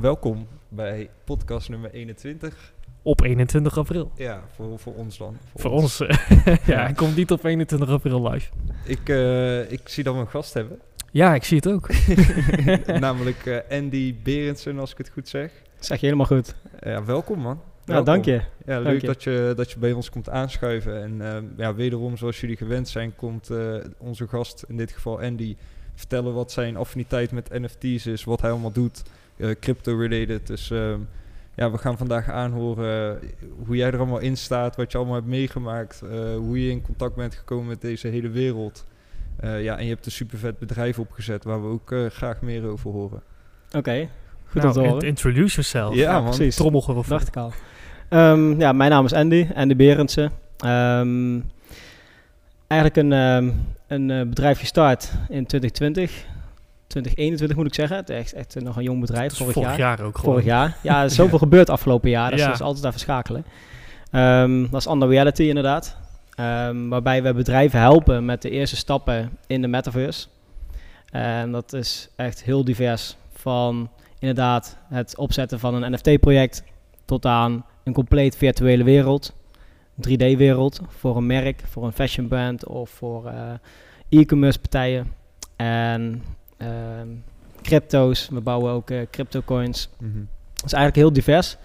Welkom bij podcast nummer 21. Op 21 april. Ja, voor, voor ons dan. Voor, ons. eh, ja, hij komt niet op 21 april live. Ik, eh, ik zie dat we een gast hebben. Ja, ik zie het ook. Namelijk eh, Andy Berendsen, als ik het goed zeg. Zeg je helemaal goed. ja, welkom man. Ja, Welkom. dank je. Ja, Dank leuk je. dat je, dat je bij ons komt aanschuiven. En eh, ja, wederom, zoals jullie gewend zijn, komt eh, onze gast, in dit geval Andy, vertellen wat zijn affiniteit met NFT's is, wat hij allemaal doet, crypto-related. Dus ehm, ja, we gaan vandaag aanhoren eh, hoe jij er allemaal in staat, wat je allemaal hebt meegemaakt, eh, hoe je in contact bent gekomen met deze hele wereld. Eh, ja, en je hebt een super vet bedrijf opgezet waar we ook eh, graag meer over horen. Oké, goed Nou, om te int- horen. introduce yourself. Ja, man. precies. Trommelgeroffel. Dacht ik al. Ehm, ja, mijn naam is Andy, Andy Berendsen. Ehm, eigenlijk een, ehm, een eh, bedrijf gestart in 2020. 2021 moet ik zeggen. Het is echt, echt nog een jong bedrijf, is vorig, jaar. ook gewoon. Vorig jaar. Ja, er is zoveel gebeurd afgelopen jaar. Dus Ja. dat is altijd even schakelen. Ehm, dat is Under Reality inderdaad. Ehm, waarbij we bedrijven helpen met de eerste stappen in de metaverse. En dat is echt heel divers. Van inderdaad het opzetten van een NFT-project tot aan een compleet virtuele wereld. 3D-wereld voor een merk, voor een fashion brand of voor eh, e-commerce partijen. En crypto's. We bouwen ook eh, crypto coins. Mhm. Dat is eigenlijk heel divers.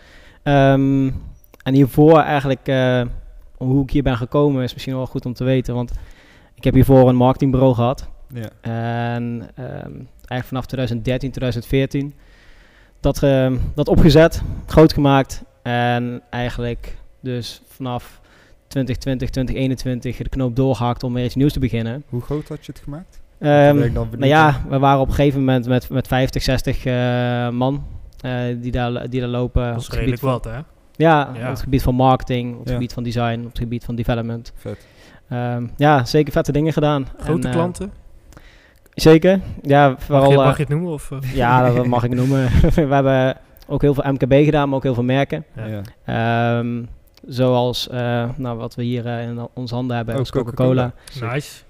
Ehm, en hiervoor eigenlijk, eh, hoe ik hier ben gekomen is misschien wel goed om te weten. Want ik heb hiervoor een marketingbureau gehad. Ja. En ehm, eigenlijk vanaf 2013, 2014 dat, ehm, dat opgezet, groot gemaakt. En eigenlijk dus vanaf 2020, 2021 de knoop doorgehakt om weer iets nieuws te beginnen. Hoe groot had je het gemaakt? Ehm, dan nou ja, we waren op een gegeven moment met, met 50, 60 eh, man eh, die, daar, die daar lopen. Dat is het gebied redelijk van- wat, hè? ja, Ja. op het gebied van marketing, op het Ja. gebied van design, op het gebied van development. Vet. Ehm, ja, zeker vette dingen gedaan. Grote En, eh, klanten. Zeker. Ja, vooral. mag, je, mag je het noemen? Of, ja, dat mag ik noemen. we hebben ook heel veel MKB gedaan, maar ook heel veel merken. Ja. Ehm, zoals eh, nou, wat we hier in onze handen hebben, Oh. Coca-Cola. Nice.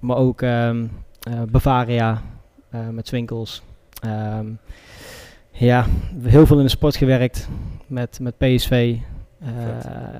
Maar ook ehm, eh, Bavaria eh, met Swinkels. Ehm, ja, heel veel in de sport gewerkt met, met PSV, eh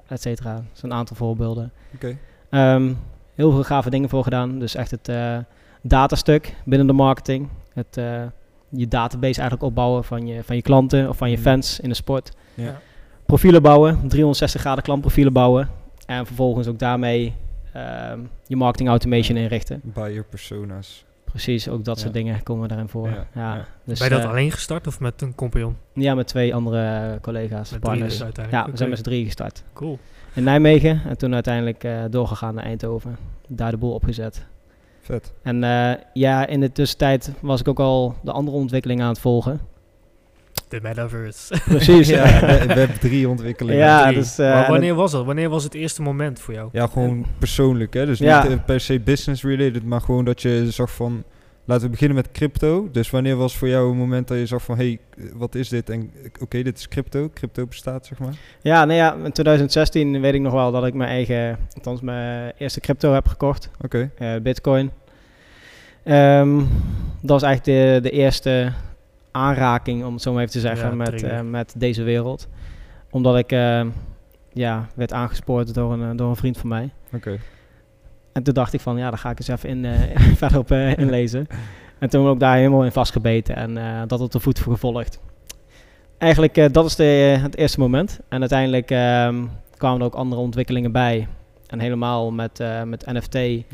et cetera. Dat zijn een aantal voorbeelden. Oké. Ehm, heel veel gave dingen voor gedaan. Dus echt het eh, datastuk binnen de marketing. Het, eh, je database eigenlijk opbouwen van je, van je klanten of van je Mhm. fans in de sport. Ja. Profielen bouwen, 360 graden klantprofielen bouwen. En vervolgens ook daarmee ehm, je marketing automation inrichten. Buyer personas. Precies, ook dat Ja. soort dingen komen daarin voor. Ja. Dus, ben je dat eh, alleen gestart of met een compagnon? Ja, met twee andere collega's, Met drie partners. dus Ja, we zijn met z'n drieën gestart. Cool. In Nijmegen en toen uiteindelijk eh, doorgegaan naar Eindhoven. Daar de boel opgezet. Vet. En eh, ja, in de tussentijd was ik ook al de andere ontwikkelingen aan het volgen. De metaverse. Precies, ja, ja. we- Web 3 ontwikkelingen. Ja, Drie. dus, eh, Maar wanneer was dat? Wanneer was het eerste moment voor jou? Ja, gewoon persoonlijk, hè? Dus Ja. niet eh, per se business related, maar gewoon dat je zag van... Laten we beginnen met crypto. Dus wanneer was voor jou een moment dat je zag van... hey, wat is dit? En eh, oké, dit is crypto. Crypto bestaat, zeg maar. Ja, nou ja, in 2016 weet ik nog wel dat ik mijn eigen, althans mijn eerste crypto heb gekocht. Oké. eh, Bitcoin. Ehm, dat was eigenlijk de, de eerste aanraking, om het zo maar even te zeggen, Ja, met, eh, met deze wereld. Omdat ik eh, ja, werd aangespoord door een, eh, door een vriend van mij. Oké. En toen dacht ik van, ja, daar ga ik eens even in, verder op inlezen. En toen ook daar helemaal in vastgebeten en dat op de voet voor gevolgd. Eigenlijk, dat is de, het eerste moment. En uiteindelijk ehm, kwamen er ook andere ontwikkelingen bij. En helemaal met, eh, met NFT Ja.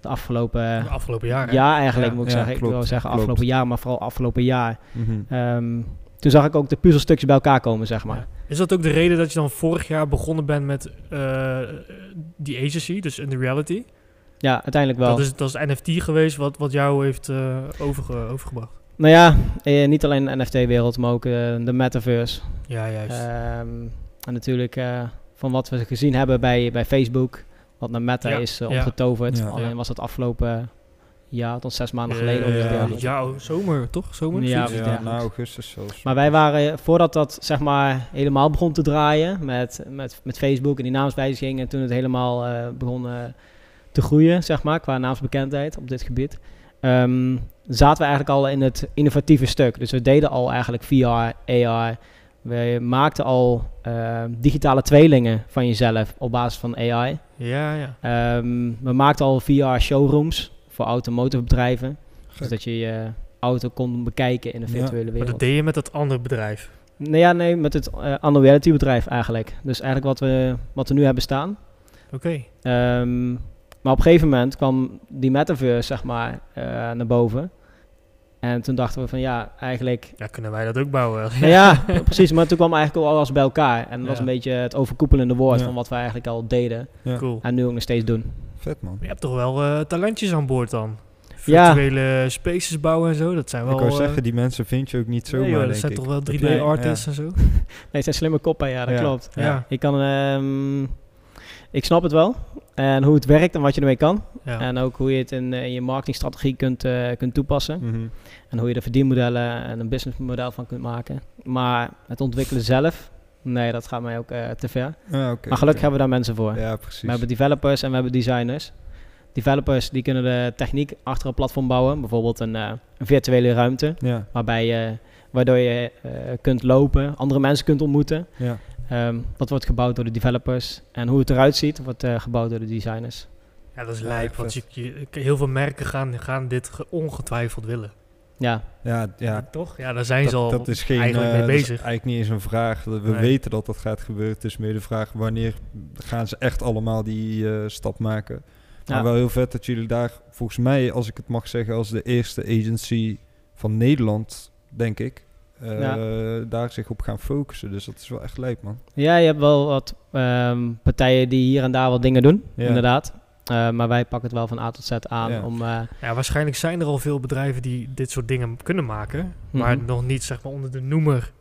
de afgelopen De afgelopen jaren. jaar eigenlijk, Ja. moet ik Ja, zeggen. ik wil zeggen klopt. afgelopen jaar, maar vooral afgelopen jaar. Mhm. Ehm, toen zag ik ook de puzzelstukjes bij elkaar komen, zeg maar. Ja. Is dat ook de reden dat je dan vorig jaar begonnen bent met eh, die agency, dus in de reality? Ja, uiteindelijk wel. Dat is, dat is NFT geweest wat, wat jou heeft eh, overge, overgebracht. Nou ja, eh, niet alleen de NFT-wereld, maar ook eh, de metaverse. Ja, juist. Ehm, en natuurlijk eh, van wat we gezien hebben bij, bij Facebook, wat naar Meta Ja, is eh, ja. omgetoverd. Ja. Alleen Ja. was dat afgelopen jaar, tot zes maanden geleden. ongeveer. ja. ja, oh, zomer, toch? Zomer? Ja. Ja, ja. na augustus zelfs. Maar wij waren, voordat dat zeg maar helemaal begon te draaien met, met, met Facebook en die naamswijziging en toen het helemaal eh, begon eh, te groeien, zeg maar, qua naamsbekendheid op dit gebied. ehm, zaten we eigenlijk al in het innovatieve stuk. Dus we deden al eigenlijk VR, AR. We maakten al eh, digitale tweelingen van jezelf op basis van AI. Ja, ja. Ehm, we maakten al VR-showrooms voor automotive bedrijven. Dus dat je je auto kon bekijken in een Ja, virtuele Maar wereld. dat deed je met dat andere bedrijf. Nee, ja, nee, met het uh, Anno Reality bedrijf eigenlijk. Dus eigenlijk wat we, wat we nu hebben staan. Oké. Ehm, maar op een gegeven moment kwam die metaverse, zeg maar, eh, naar boven. En toen dachten we van ja, eigenlijk... Ja, kunnen wij dat ook bouwen? Nou ja, precies. Maar toen kwam eigenlijk al alles bij elkaar. En dat was Ja. een beetje het overkoepelende woord Ja. van wat we eigenlijk al deden. Ja. Cool. En nu ook nog steeds doen. Vet man. Je hebt toch wel eh, talentjes aan boord dan? Ja. Virtuele spaces bouwen en zo, dat zijn wel... ik wou eh, zeggen, die mensen vind je ook niet zomaar, nee, joh, dat zijn ik. toch wel Dat- 3D-artists en zo? Nee, het zijn slimme koppen, ja, dat Ja. klopt. Ja. Je kan, ehm, ik snap het wel. En hoe het werkt en wat je ermee kan. Ja. En ook hoe je het in, eh, in je marketingstrategie kunt, eh, kunt toepassen. Mhm. En hoe je er verdienmodellen en een businessmodel van kunt maken. Maar het ontwikkelen zelf, nee, dat gaat mij ook eh, te ver. Oké, maar gelukkig hebben we daar mensen voor. Ja, precies. We hebben developers en we hebben designers. Developers die kunnen de techniek achter een platform bouwen. Bijvoorbeeld een, een virtuele ruimte. Ja, Waarbij je, waardoor je kunt lopen, andere mensen kunt ontmoeten. ja. Ehm, dat wordt gebouwd door de developers. En hoe het eruit ziet, wordt eh, gebouwd door de designers. Ja, dat is lijp, want je, vet. je- heel veel merken gaan, gaan dit ge- ongetwijfeld willen. Ja, Ja, ja, toch? Ja, daar zijn ze al dat, dat is geen, eigenlijk eh, mee dat is bezig. eigenlijk niet eens een vraag. We Nee. weten dat dat gaat gebeuren. Het is meer de vraag wanneer gaan ze echt allemaal die eh, stap maken. Maar Ja. wel heel vet dat jullie daar, volgens mij, als ik het mag zeggen, als de eerste agency van Nederland, denk ik, eh, daar zich op gaan focussen. Dus dat is wel echt leuk, man. ja je hebt wel wat ehm, partijen die hier en daar wat dingen doen, Ja. inderdaad. Eh, maar wij pakken het wel van A tot Z aan Ja. om... eh, Ja, waarschijnlijk zijn er al veel bedrijven die dit soort dingen kunnen maken. Maar Mhm. nog niet zeg maar onder de noemer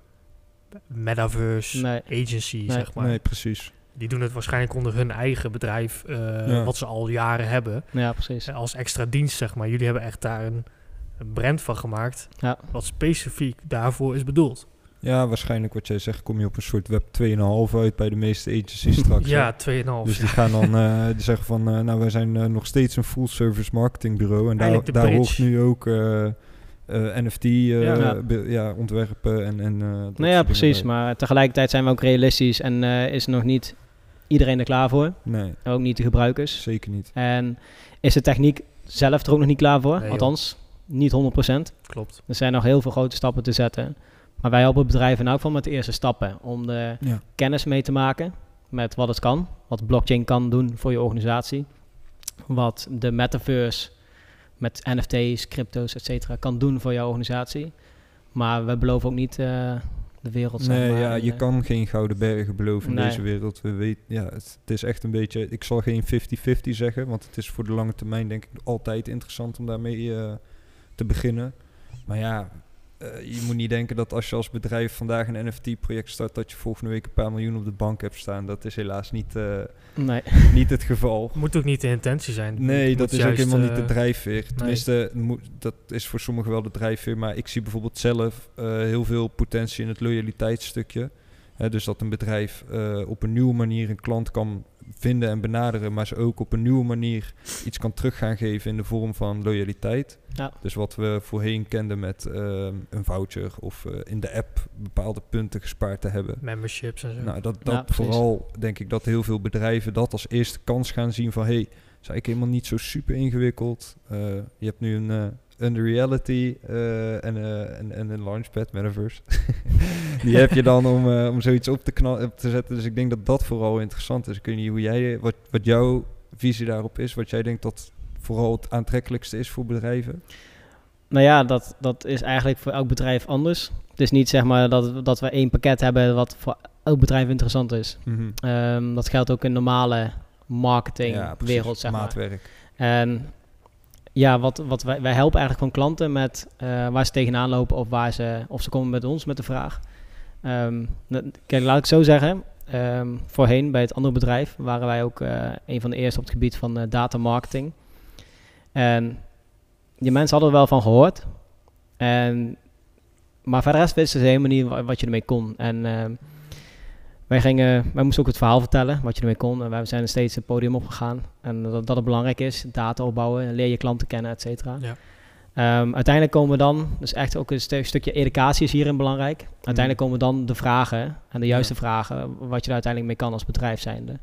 metaverse Nee. agency, Nee. zeg maar. Nee, precies. Die doen het waarschijnlijk onder hun eigen bedrijf, eh, Ja. wat ze al jaren hebben. ja, precies. Als extra dienst, zeg maar. Jullie hebben echt daar een, een brand van gemaakt, Ja. wat specifiek daarvoor is bedoeld. Ja, waarschijnlijk wat jij zegt, kom je op een soort web 2,5 uit bij de meeste agencies straks. Ja, 2,5. Dus die gaan dan eh, die zeggen van, eh, nou wij zijn eh, nog steeds een full service marketingbureau en daar, daar hoort nu ook eh, eh, NFT eh, Ja. be- ja, ontwerpen en, en eh, dat Nou ja, precies. Maar tegelijkertijd zijn we ook realistisch en eh, is nog niet iedereen er klaar voor. Nee, Ook niet de gebruikers. zeker niet. En is de techniek zelf er ook nog niet klaar voor. Nee, joh. Niet 100%. Klopt. Er zijn nog heel veel grote stappen te zetten. Maar wij helpen bedrijven in elk geval met de eerste stappen. Om de Ja. kennis mee te maken met wat het kan. Wat blockchain kan doen voor je organisatie. Wat de metaverse met NFT's, crypto's, et cetera, kan doen voor jouw organisatie. Maar we beloven ook niet eh, de wereld, zeg Nee, maar, ja, en, je eh, kan geen gouden bergen beloven in Nee. deze wereld. We weten, ja, het, het is echt een beetje, ik zal geen 50-50 zeggen, want het is voor de lange termijn denk ik altijd interessant om daarmee eh, te beginnen. Maar ja, eh, je moet niet denken dat als je als bedrijf vandaag een NFT-project start, dat je volgende week een paar miljoen op de bank hebt staan. Dat is helaas niet, eh, Nee. niet het geval. Moet ook niet de intentie zijn. Nee, dat moet is ook helemaal niet eh, de drijfveer. Tenminste, moet- dat is voor sommigen wel de drijfveer. Maar ik zie bijvoorbeeld zelf eh, heel veel potentie in het loyaliteitsstukje. Hè, dus dat een bedrijf eh, op een nieuwe manier een klant kan vinden en benaderen, maar ze ook op een nieuwe manier iets kan terug gaan geven in de vorm van loyaliteit. Ja. Dus wat we voorheen kenden met ehm, een voucher of eh, in de app bepaalde punten gespaard te hebben. Memberships en zo. Nou, dat, dat Ja, vooral denk ik dat heel veel bedrijven dat als eerste kans gaan zien van hey, is eigenlijk helemaal niet zo super ingewikkeld. Eh, je hebt nu een, eh een reality eh, en, eh, en, en een launchpad, metaverse. Die heb je dan om, eh, om zoiets op te, knal, op te zetten. Dus ik denk dat dat vooral interessant is. Weet niet hoe jij, wat, wat jouw visie daarop is. Wat jij denkt dat vooral het aantrekkelijkste is voor bedrijven. Nou ja, dat, dat is eigenlijk voor elk bedrijf anders. Het is niet zeg maar dat, dat we één pakket hebben wat voor elk bedrijf interessant is. Ehm, dat geldt ook in normale marketingwereld, zeg maar. Maatwerk. En ja, wat, wat wij, wij helpen eigenlijk gewoon klanten met eh, waar ze tegenaan lopen of, waar ze, of ze komen met ons met de vraag. Ehm, kijk, laat ik zo zeggen. ehm, voorheen bij het andere bedrijf waren wij ook eh, een van de eerste op het gebied van eh, data marketing. En die mensen hadden er wel van gehoord. En, maar voor de rest wisten ze helemaal niet wa- wat je ermee kon. En ehm, wij, gingen, wij moesten ook het verhaal vertellen, wat je ermee kon. En wij zijn steeds het podium opgegaan. En dat, dat het belangrijk is, data opbouwen, leer je klanten kennen, et cetera. Ja. Ehm, uiteindelijk komen we dan, dus echt ook een stu- stukje educatie is hierin belangrijk. Uiteindelijk komen dan de vragen en de juiste Ja. vragen, wat je er uiteindelijk mee kan als bedrijf zijnde.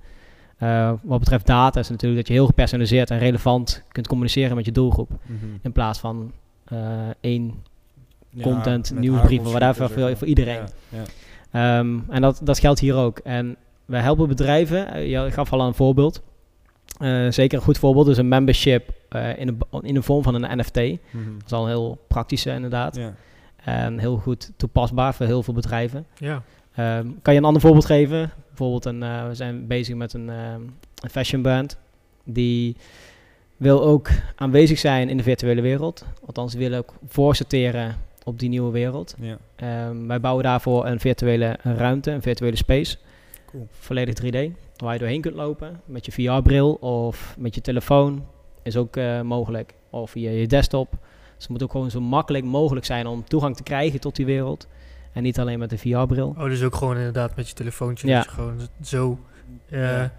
Eh, wat betreft data is natuurlijk dat je heel gepersonaliseerd en relevant kunt communiceren met je doelgroep. Mhm. In plaats van eh, één Ja, content, nieuwsbrieven, hagelschieten, whatever, voor- voor iedereen. Ja, Ehm, en dat, dat geldt hier ook. En wij helpen bedrijven, eh, je gaf al een voorbeeld, Eh, zeker een goed voorbeeld, is een membership eh, in, de, in de vorm van een NFT. Dat Mhm. is al een heel praktische inderdaad. Ja. En heel goed toepasbaar voor heel veel bedrijven. Ja. Ehm, kan je een ander voorbeeld geven? Bijvoorbeeld, een, eh, we zijn bezig met een, ehm, een fashion brand. Die wil ook aanwezig zijn in de virtuele wereld. Althans, die willen ook voorsorteren op die nieuwe wereld. Ja. Ehm, wij bouwen daarvoor een virtuele ruimte, een virtuele space. Cool. Volledig 3D. Waar je doorheen kunt lopen met je VR-bril of met je telefoon. Is ook eh, mogelijk. Of via je desktop. Dus het moet ook gewoon zo makkelijk mogelijk zijn om toegang te krijgen tot die wereld. En niet alleen met de VR-bril. Oh, dus ook gewoon inderdaad met je telefoontje. Ja. Je gewoon zo... eh, Ja.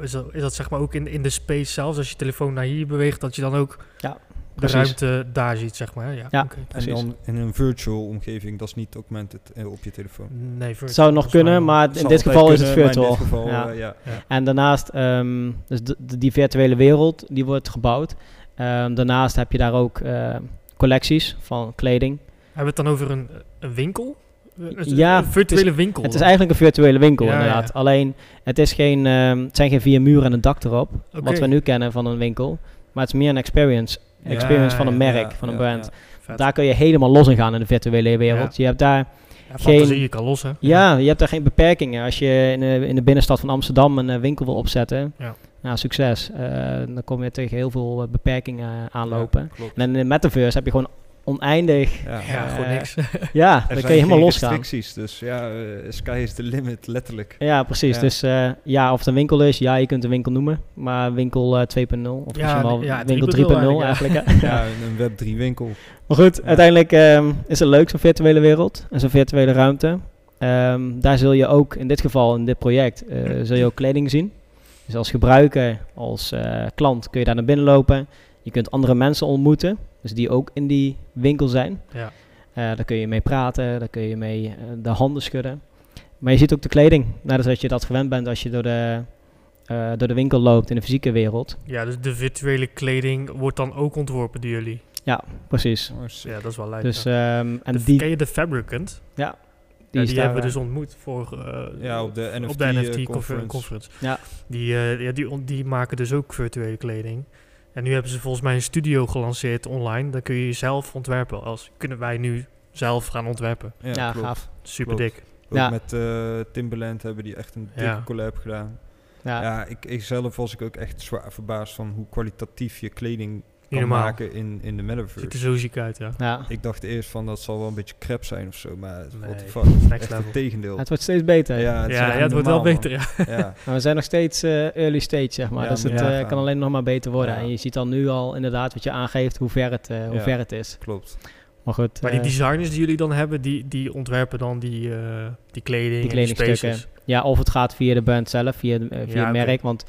is, dat, is dat zeg maar ook in, in de space zelfs, als je telefoon naar hier beweegt, dat je dan ook Ja, de ruimte daar ziet, zeg maar. Ja, Ja. En dan in een virtual omgeving, dat is niet augmented eh, op je telefoon. Nee, Het virtual zou nog kunnen, maar in dit geval is het virtual. In dit geval, Ja. ja. En daarnaast, ehm, dus die virtuele wereld, die wordt gebouwd. Ehm, daarnaast heb je daar ook eh, collecties van kleding. Hebben we het dan over een, een winkel? Eh, Een, Ja, een virtuele winkel. Het is eigenlijk een virtuele winkel Ja, inderdaad. ja. Alleen, het, is geen, ehm, het zijn geen vier muren en een dak erop. Wat we nu kennen van een winkel. Maar het is meer een experience. Experience van een merk, van een brand. Daar kun je helemaal los in gaan in de virtuele wereld. Je hebt daar Ja, geen- je kan los, hè? Ja, je hebt daar geen beperkingen. Als je in de, in de binnenstad van Amsterdam een eh, winkel wil opzetten, Ja. nou, succes. Eh, dan kom je tegen heel veel eh, beperkingen aanlopen. Ja. En in de metaverse heb je gewoon oneindig. Ja. Ja, gewoon Eh, niks. Ja, Er dan zijn kun je helemaal losgaan. restricties, dus ja, eh, sky is the limit, letterlijk. Ja, precies. Ja. Dus eh, ja, of het een winkel is, ja, je kunt een winkel noemen. Maar winkel eh, 2.0, of Ja, misschien wel ja, winkel 3.0 3.0 eigenlijk. Ja, een Web 3 winkel. Maar goed, Ja. uiteindelijk ehm, is het leuk, zo'n virtuele wereld en zo'n virtuele ruimte. Ehm, daar zul je ook, in dit geval, in dit project, eh, zul je ook kleding zien. Dus als gebruiker, als eh, klant kun je daar naar binnen lopen. Je kunt andere mensen ontmoeten, dus die ook in die winkel zijn. Ja. Eh, daar kun je mee praten, daar kun je mee eh, de handen schudden. Maar je ziet ook de kleding, net als dat je dat gewend bent als je door de, eh, door de winkel loopt in de fysieke wereld. ja, dus de virtuele kleding wordt dan ook ontworpen door jullie. Precies. Oh, sick. Ja, dat is wel leuk. Dus, ja. ehm, en De- die, ken je de Fabricant? die, Ja, die daar, hebben we dus ontmoet voor, eh, Ja, op de NFT, op de NFT confer- conference. conference. Ja. Die, eh, ja, die, on- die maken dus ook virtuele kleding. En nu hebben ze volgens mij een studio gelanceerd online. Daar kun je zelf ontwerpen. Als kunnen wij nu zelf gaan ontwerpen. Ja, gaaf. Super Klopt. dik. Ook Ja. met eh, Timberland hebben die echt een dikke Ja. collab gedaan. Ja. Ja, ik, ik zelf was ik ook echt zwaar verbaasd van hoe kwalitatief je kleding kan maken in, in de Ziet er metaverse. zo ziek uit, ja. Ja. Ik dacht eerst van dat zal wel een beetje crap zijn of zo, maar Nee, what the dat fuck. is next Echt level. het tegendeel. Het wordt steeds beter. Ja, het, is Ja, echt ja, het wordt wel beter, ja. Maar we zijn nog steeds eh, early stage, zeg maar. Ja, dus het eh, kan alleen nog maar beter worden. Ja. En je ziet dan nu al inderdaad wat je aangeeft, hoe ver het, eh, hoe Ja. ver het is. klopt. Maar goed, Maar die designers die jullie dan hebben, die, die ontwerpen dan die, eh, die kleding Die en die kledingstukken. spaces. ja, of het gaat via de brand zelf, via, de, via Ja, het merk. Want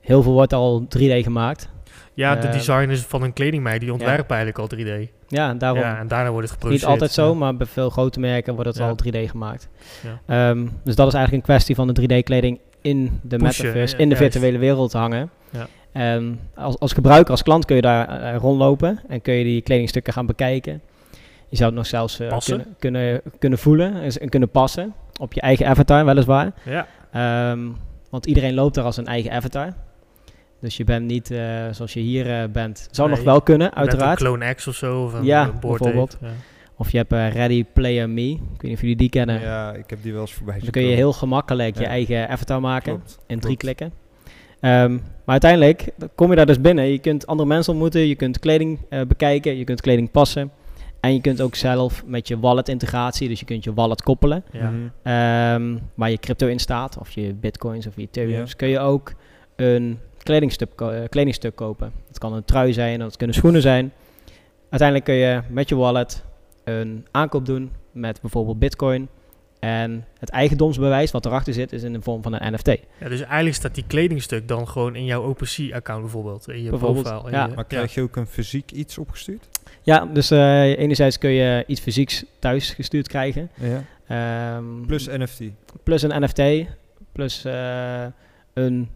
heel veel wordt al 3D gemaakt. Ja, de Eh, designers van een kledingmerk, die ontwerpen eigenlijk al 3D. Ja, daarom. Ja, en daarna wordt het Niet geproduceerd. altijd zo, Ja. maar bij veel grote merken wordt het al 3D gemaakt. Ja. Ehm, dus dat is eigenlijk een kwestie van de 3D-kleding in de Pushen, metaverse, in de virtuele wereld hangen. Ja. En als, als gebruiker, als klant kun je daar eh, rondlopen en kun je die kledingstukken gaan bekijken. Je zou het nog zelfs eh, kunnen, kunnen, kunnen voelen en- en kunnen passen op je eigen avatar, weliswaar. Ja, Ehm, want iedereen loopt daar als een eigen avatar. Dus je bent niet eh, zoals je hier eh, bent. Zou Nee, nog wel kunnen, Met een uiteraard. Clone X of zo. Of een, Ja, een Bored bijvoorbeeld. Ja. Of je hebt eh, Ready Player Me. Ik weet niet of jullie die kennen. Ja, ik heb die wel eens voorbij Dan zien kun je heel gemakkelijk je eigen avatar maken. Klopt, in drie klopt. klikken. Ehm, maar uiteindelijk dan kom je daar dus binnen. Je kunt andere mensen ontmoeten, je kunt kleding eh, bekijken, je kunt kleding passen. En je kunt ook zelf met je wallet integratie, dus je kunt je wallet koppelen, Ja. Mhm. ehm, waar je crypto in staat, of je bitcoins of je ethereums, Ja. kun je ook een kledingstuk, eh, kledingstuk kopen. Het kan een trui zijn, dat kunnen schoenen zijn. Uiteindelijk kun je met je wallet een aankoop doen met bijvoorbeeld bitcoin. En het eigendomsbewijs wat erachter zit, is in de vorm van een NFT. Ja, dus eigenlijk staat die kledingstuk dan gewoon in jouw OpenSea-account bijvoorbeeld. In je Bijvoorbeeld, profile. ja. je- Maar krijg je ook een fysiek iets opgestuurd? Ja, dus eh, enerzijds kun je iets fysieks thuis gestuurd krijgen. Ja. Ehm, Plus NFT. plus een NFT, plus eh, een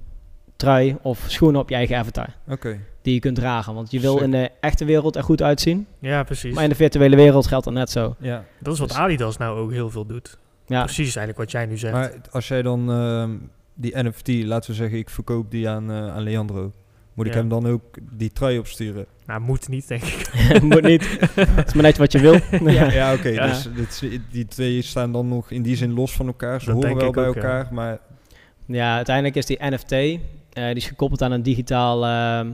trui of schoenen op je eigen avatar. Oké. Die je kunt dragen. Want je wil Sick. in de echte wereld er goed uitzien. Ja, precies. Maar in de virtuele wereld geldt dat net zo. Ja. Dat is wat Dus- Adidas nou ook heel veel doet. Ja, Precies eigenlijk wat jij nu zegt. Maar als jij dan ehm, die NFT, laten we zeggen, ik verkoop die aan, eh, aan Leandro. Moet ik hem dan ook die trui opsturen? nou, moet niet, denk ik. moet niet. Het is maar net wat je wil. Ja, ja oké. Ja. Dus dit die twee staan dan nog in die zin los van elkaar. Ze Dat horen wel bij ook, ja. elkaar, maar Ja, uiteindelijk is die NFT, die is gekoppeld aan een digitaal ehm,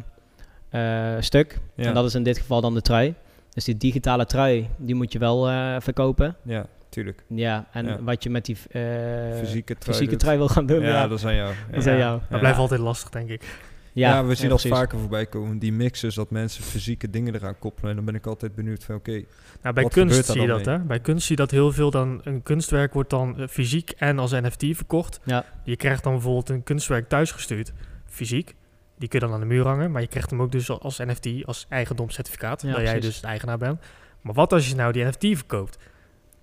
eh, stuk. ja. En dat is in dit geval dan de trui. Dus die digitale trui, die moet je wel eh, verkopen. ja, tuurlijk. Ja, en Ja. wat je met die eh, Fysieke trui. fysieke doet. trui wil gaan doen, Ja, ja, dat is aan jou. dat Ja. is aan jou. Dat Ja. blijft altijd lastig, denk ik. Ja, we zien dat vaker voorbij komen. Die mixes, dat mensen fysieke dingen eraan koppelen. En dan ben ik altijd benieuwd van, oké, Nou, bij Wat kunst gebeurt daar zie je dan dat, hè? Bij kunst zie je dat heel veel dan... Een kunstwerk wordt dan eh, fysiek en als NFT verkocht. Ja. Je krijgt dan bijvoorbeeld een kunstwerk thuisgestuurd, fysiek. Die kun je dan aan de muur hangen. Maar je krijgt hem ook dus als NFT, als eigendomscertificaat. Ja, dat jij dus de eigenaar bent. Maar wat als je nou die NFT verkoopt?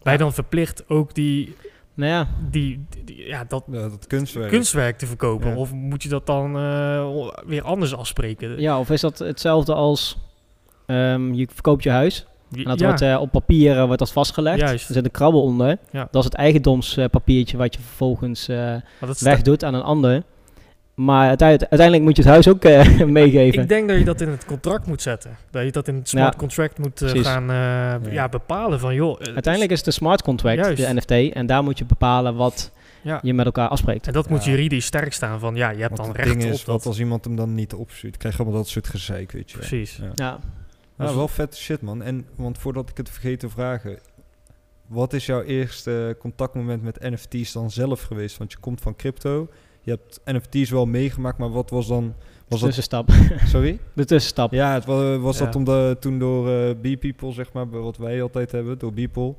Ben je Ja. dan verplicht ook die, Nou ja, die, ja, dat ja, dat kunstwerk. kunstwerk te verkopen? Ja. Of moet je dat dan eh, weer anders afspreken? ja, of is dat hetzelfde als ehm, je verkoopt je huis en dat ja, wordt eh, op papier eh, wordt dat vastgelegd. Juist. Er zit een krabbel onder. Ja. Dat is het eigendomspapiertje wat je vervolgens eh, wegdoet aan een ander. Maar uiteindelijk, moet je het huis ook eh, meegeven. Ik denk dat je dat in het contract moet zetten. Dat je dat in het smart Ja, contract moet eh, gaan eh, ja. bepalen van joh. Uiteindelijk is het een smart contract, Juist. de NFT. En daar moet je bepalen wat ja. je met elkaar afspreekt. En dat moet juridisch sterk staan van ja, je hebt Want dan recht ding op is, dat. wat als iemand hem dan niet opstuurt? Krijg je allemaal dat soort gezeik, weet je. Precies. Ja. Ja. Ja, wel vette shit, man. En, want voordat ik het vergeet te vragen... Wat is jouw eerste contactmoment met NFT's dan zelf geweest? Want je komt van crypto. Je hebt NFT's wel meegemaakt, maar wat was dan... Was de dat, tussenstap. sorry? De tussenstap. Ja, het was, was dat Ja. omdat toen door eh B-People, zeg maar, wat wij altijd hebben, door People.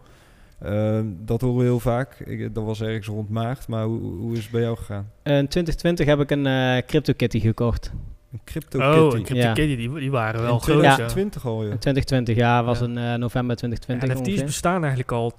Ehm, dat horen we heel vaak. Ik, dat was ergens rond maart, maar hoe, hoe is het bij jou gegaan? In 2020 heb ik een eh CryptoKitty gekocht. Een crypto Oh, kitty. en Crypto Ja. Kitty, die, die waren wel in groot. Ja. Ja. 2020 al, joh. In 2020, ja, was Ja. in eh, november 2020 NFT's ongeveer. bestaan eigenlijk al,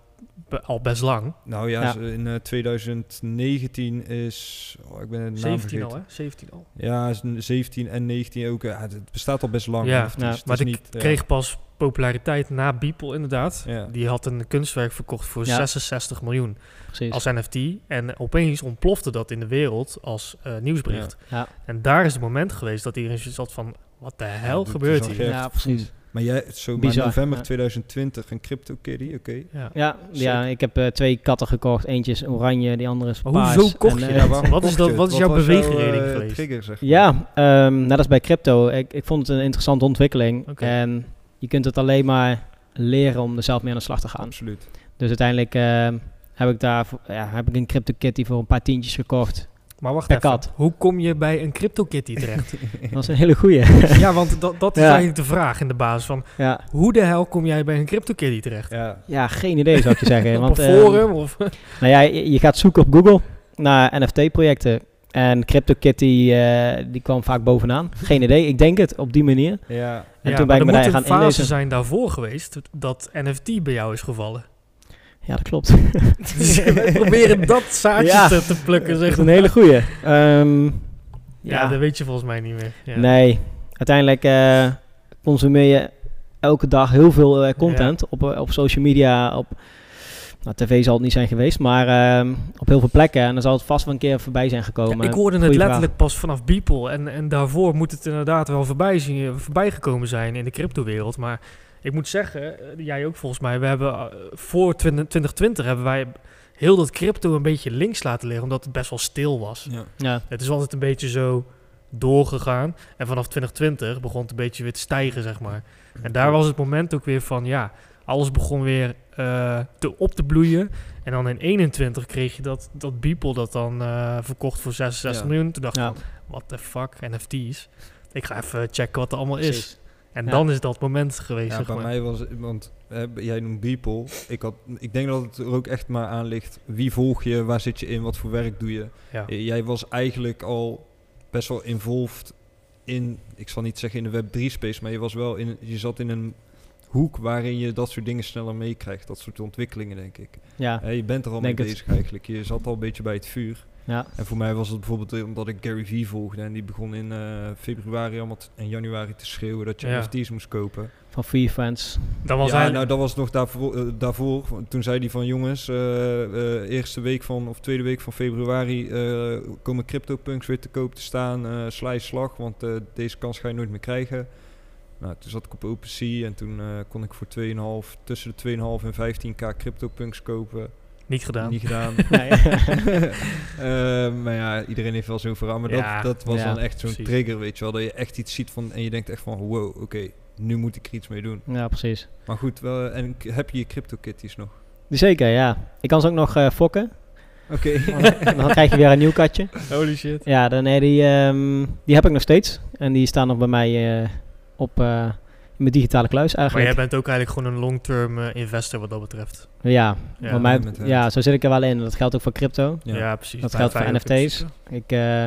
be- al best lang. Nou ja, in eh, 2019 is... Oh, ik ben het naam 17 al, hè? 17 al. Ja, is een 17 en 19 ook. Ja, het bestaat al best lang. Ja, Het Maar is die niet, ja. kreeg pas populariteit na Beeple inderdaad. Ja. Die had een kunstwerk verkocht voor Ja. 66 miljoen Precies. als NFT. En opeens ontplofte dat in de wereld als eh, nieuwsbericht. ja. En daar is het moment geweest dat iedereen zo zat van... Wat de hel gebeurt hier? ja, precies. Maar jij, zo maar Bizar, november ja. 2020, een crypto kitty, oké. Ja. Ja, ja, ik heb eh, twee katten gekocht. Eentje is oranje, die andere is Maar paars. hoezo kocht En, je eh, dat? waarom Wat is dat- je wat is jouw was beweegreden eh, geweest? trigger, zeg maar? Ja, ehm net als bij crypto. Ik, ik vond het een interessante ontwikkeling. En je kunt het alleen maar leren om er zelf mee aan de slag te gaan. Absoluut. Dus uiteindelijk ehm, heb ik daar heb ik een CryptoKitty voor een paar tientjes gekocht. Maar wacht Per even. kat. Hoe kom je bij een CryptoKitty terecht? Dat was een hele goeie. ja, want dat, dat is Ja. eigenlijk de vraag in de basis van... ja. Hoe de hel kom jij bij een CryptoKitty terecht? Ja, ja, geen idee zou ik je zeggen. Op want, een ehm, forum? Of, nou ja, je, je gaat zoeken op Google naar NFT-projecten. En CryptoKitty eh, die kwam vaak bovenaan. Geen idee, ik denk het op die manier. ja. En ja, toen maar ben ik er me moet daar een gaan fase inlezen. zijn daarvoor geweest dat NFT bij jou is gevallen. Ja, dat klopt. We proberen dat zaadje Ja. te, te plukken, zeg een hele goeie. Ehm, Ja, ja, dat weet je volgens mij niet meer. Ja. nee. Uiteindelijk eh, consumeer je elke dag heel veel eh, content op, eh, op social media, op nou, tv zal het niet zijn geweest, maar ehm, op heel veel plekken. En dan zal het vast wel een keer voorbij zijn gekomen. Ja, ik hoorde het letterlijk pas vanaf Beeple. En, en daarvoor moet het inderdaad wel voorbij, zien, voorbij gekomen zijn in de cryptowereld. Maar ik moet zeggen, eh, jij ook volgens mij, we hebben eh, voor 20 2020 hebben wij heel dat crypto een beetje links laten liggen, omdat het best wel stil was. ja. Ja, Het is altijd een beetje zo doorgegaan. En vanaf 2020 begon het een beetje weer te stijgen, zeg maar. En daar was het moment ook weer van, ja, alles begon weer eh, te, op te bloeien. En dan in 21 kreeg je dat, dat Beeple dat dan eh, verkocht voor 66 Ja. miljoen. Toen dacht ik ja, van, what the fuck, NFT's. Ik ga even checken wat er allemaal is. En Ja. dan is dat moment geweest, Ja, zeg bij maar. mij was het, want eh, jij noemt Beeple. Ik, had, ik denk dat het er ook echt maar aan ligt. Wie volg je? Waar zit je in? Wat voor werk doe je? Ja. Eh, Jij was eigenlijk al best wel involved in, ik zal niet zeggen in de Web3 space, maar je was wel in, je zat in een hoek waarin je dat soort dingen sneller meekrijgt. Dat soort ontwikkelingen, denk ik. Ja, Hè, je bent er al Denk mee het. bezig eigenlijk. Je zat al een beetje bij het vuur. Ja. En voor mij was het bijvoorbeeld eh, omdat ik Gary Vee volgde en die begon in eh, februari allemaal en januari te schreeuwen dat je Ja. NFT's moest kopen. van Free Friends. Dat was ja, eigenlijk... nou dat was nog daarvoor. eh, daarvoor toen zei hij van jongens, eh, eh, eerste week van of tweede week van februari eh, komen CryptoPunks weer te koop te staan. eh sla je slag, want eh, deze kans ga je nooit meer krijgen. Nou, toen zat ik op OpenSea en toen eh, kon ik voor 2,5 tussen de 2,5 en 15k CryptoPunks kopen. Niet gedaan. Niet gedaan. Nee. Eh, maar ja, iedereen heeft wel zo'n verhaal. Maar Ja, dat, dat was ja, dan echt zo'n trigger, weet je wel. Dat je echt iets ziet van en je denkt echt van wow, oké, nu moet ik er iets mee doen. ja, precies. Maar goed, wel, en heb je je CryptoKitties nog? Zeker, ja. Ik kan ze ook nog eh, fokken. Oké. Dan krijg je weer een nieuw katje. Holy shit. Ja, dan, nee, die, ehm, die heb ik nog steeds. En die staan nog bij mij eh, op eh, mijn digitale kluis Maar eigenlijk. jij bent ook eigenlijk gewoon een long-term eh, investor wat dat betreft. Ja, Ja, voor mij, ja, zo zit ik er wel in. Dat geldt ook voor crypto. Ja, Ja. precies. Dat geldt voor NFT's. Ik, eh,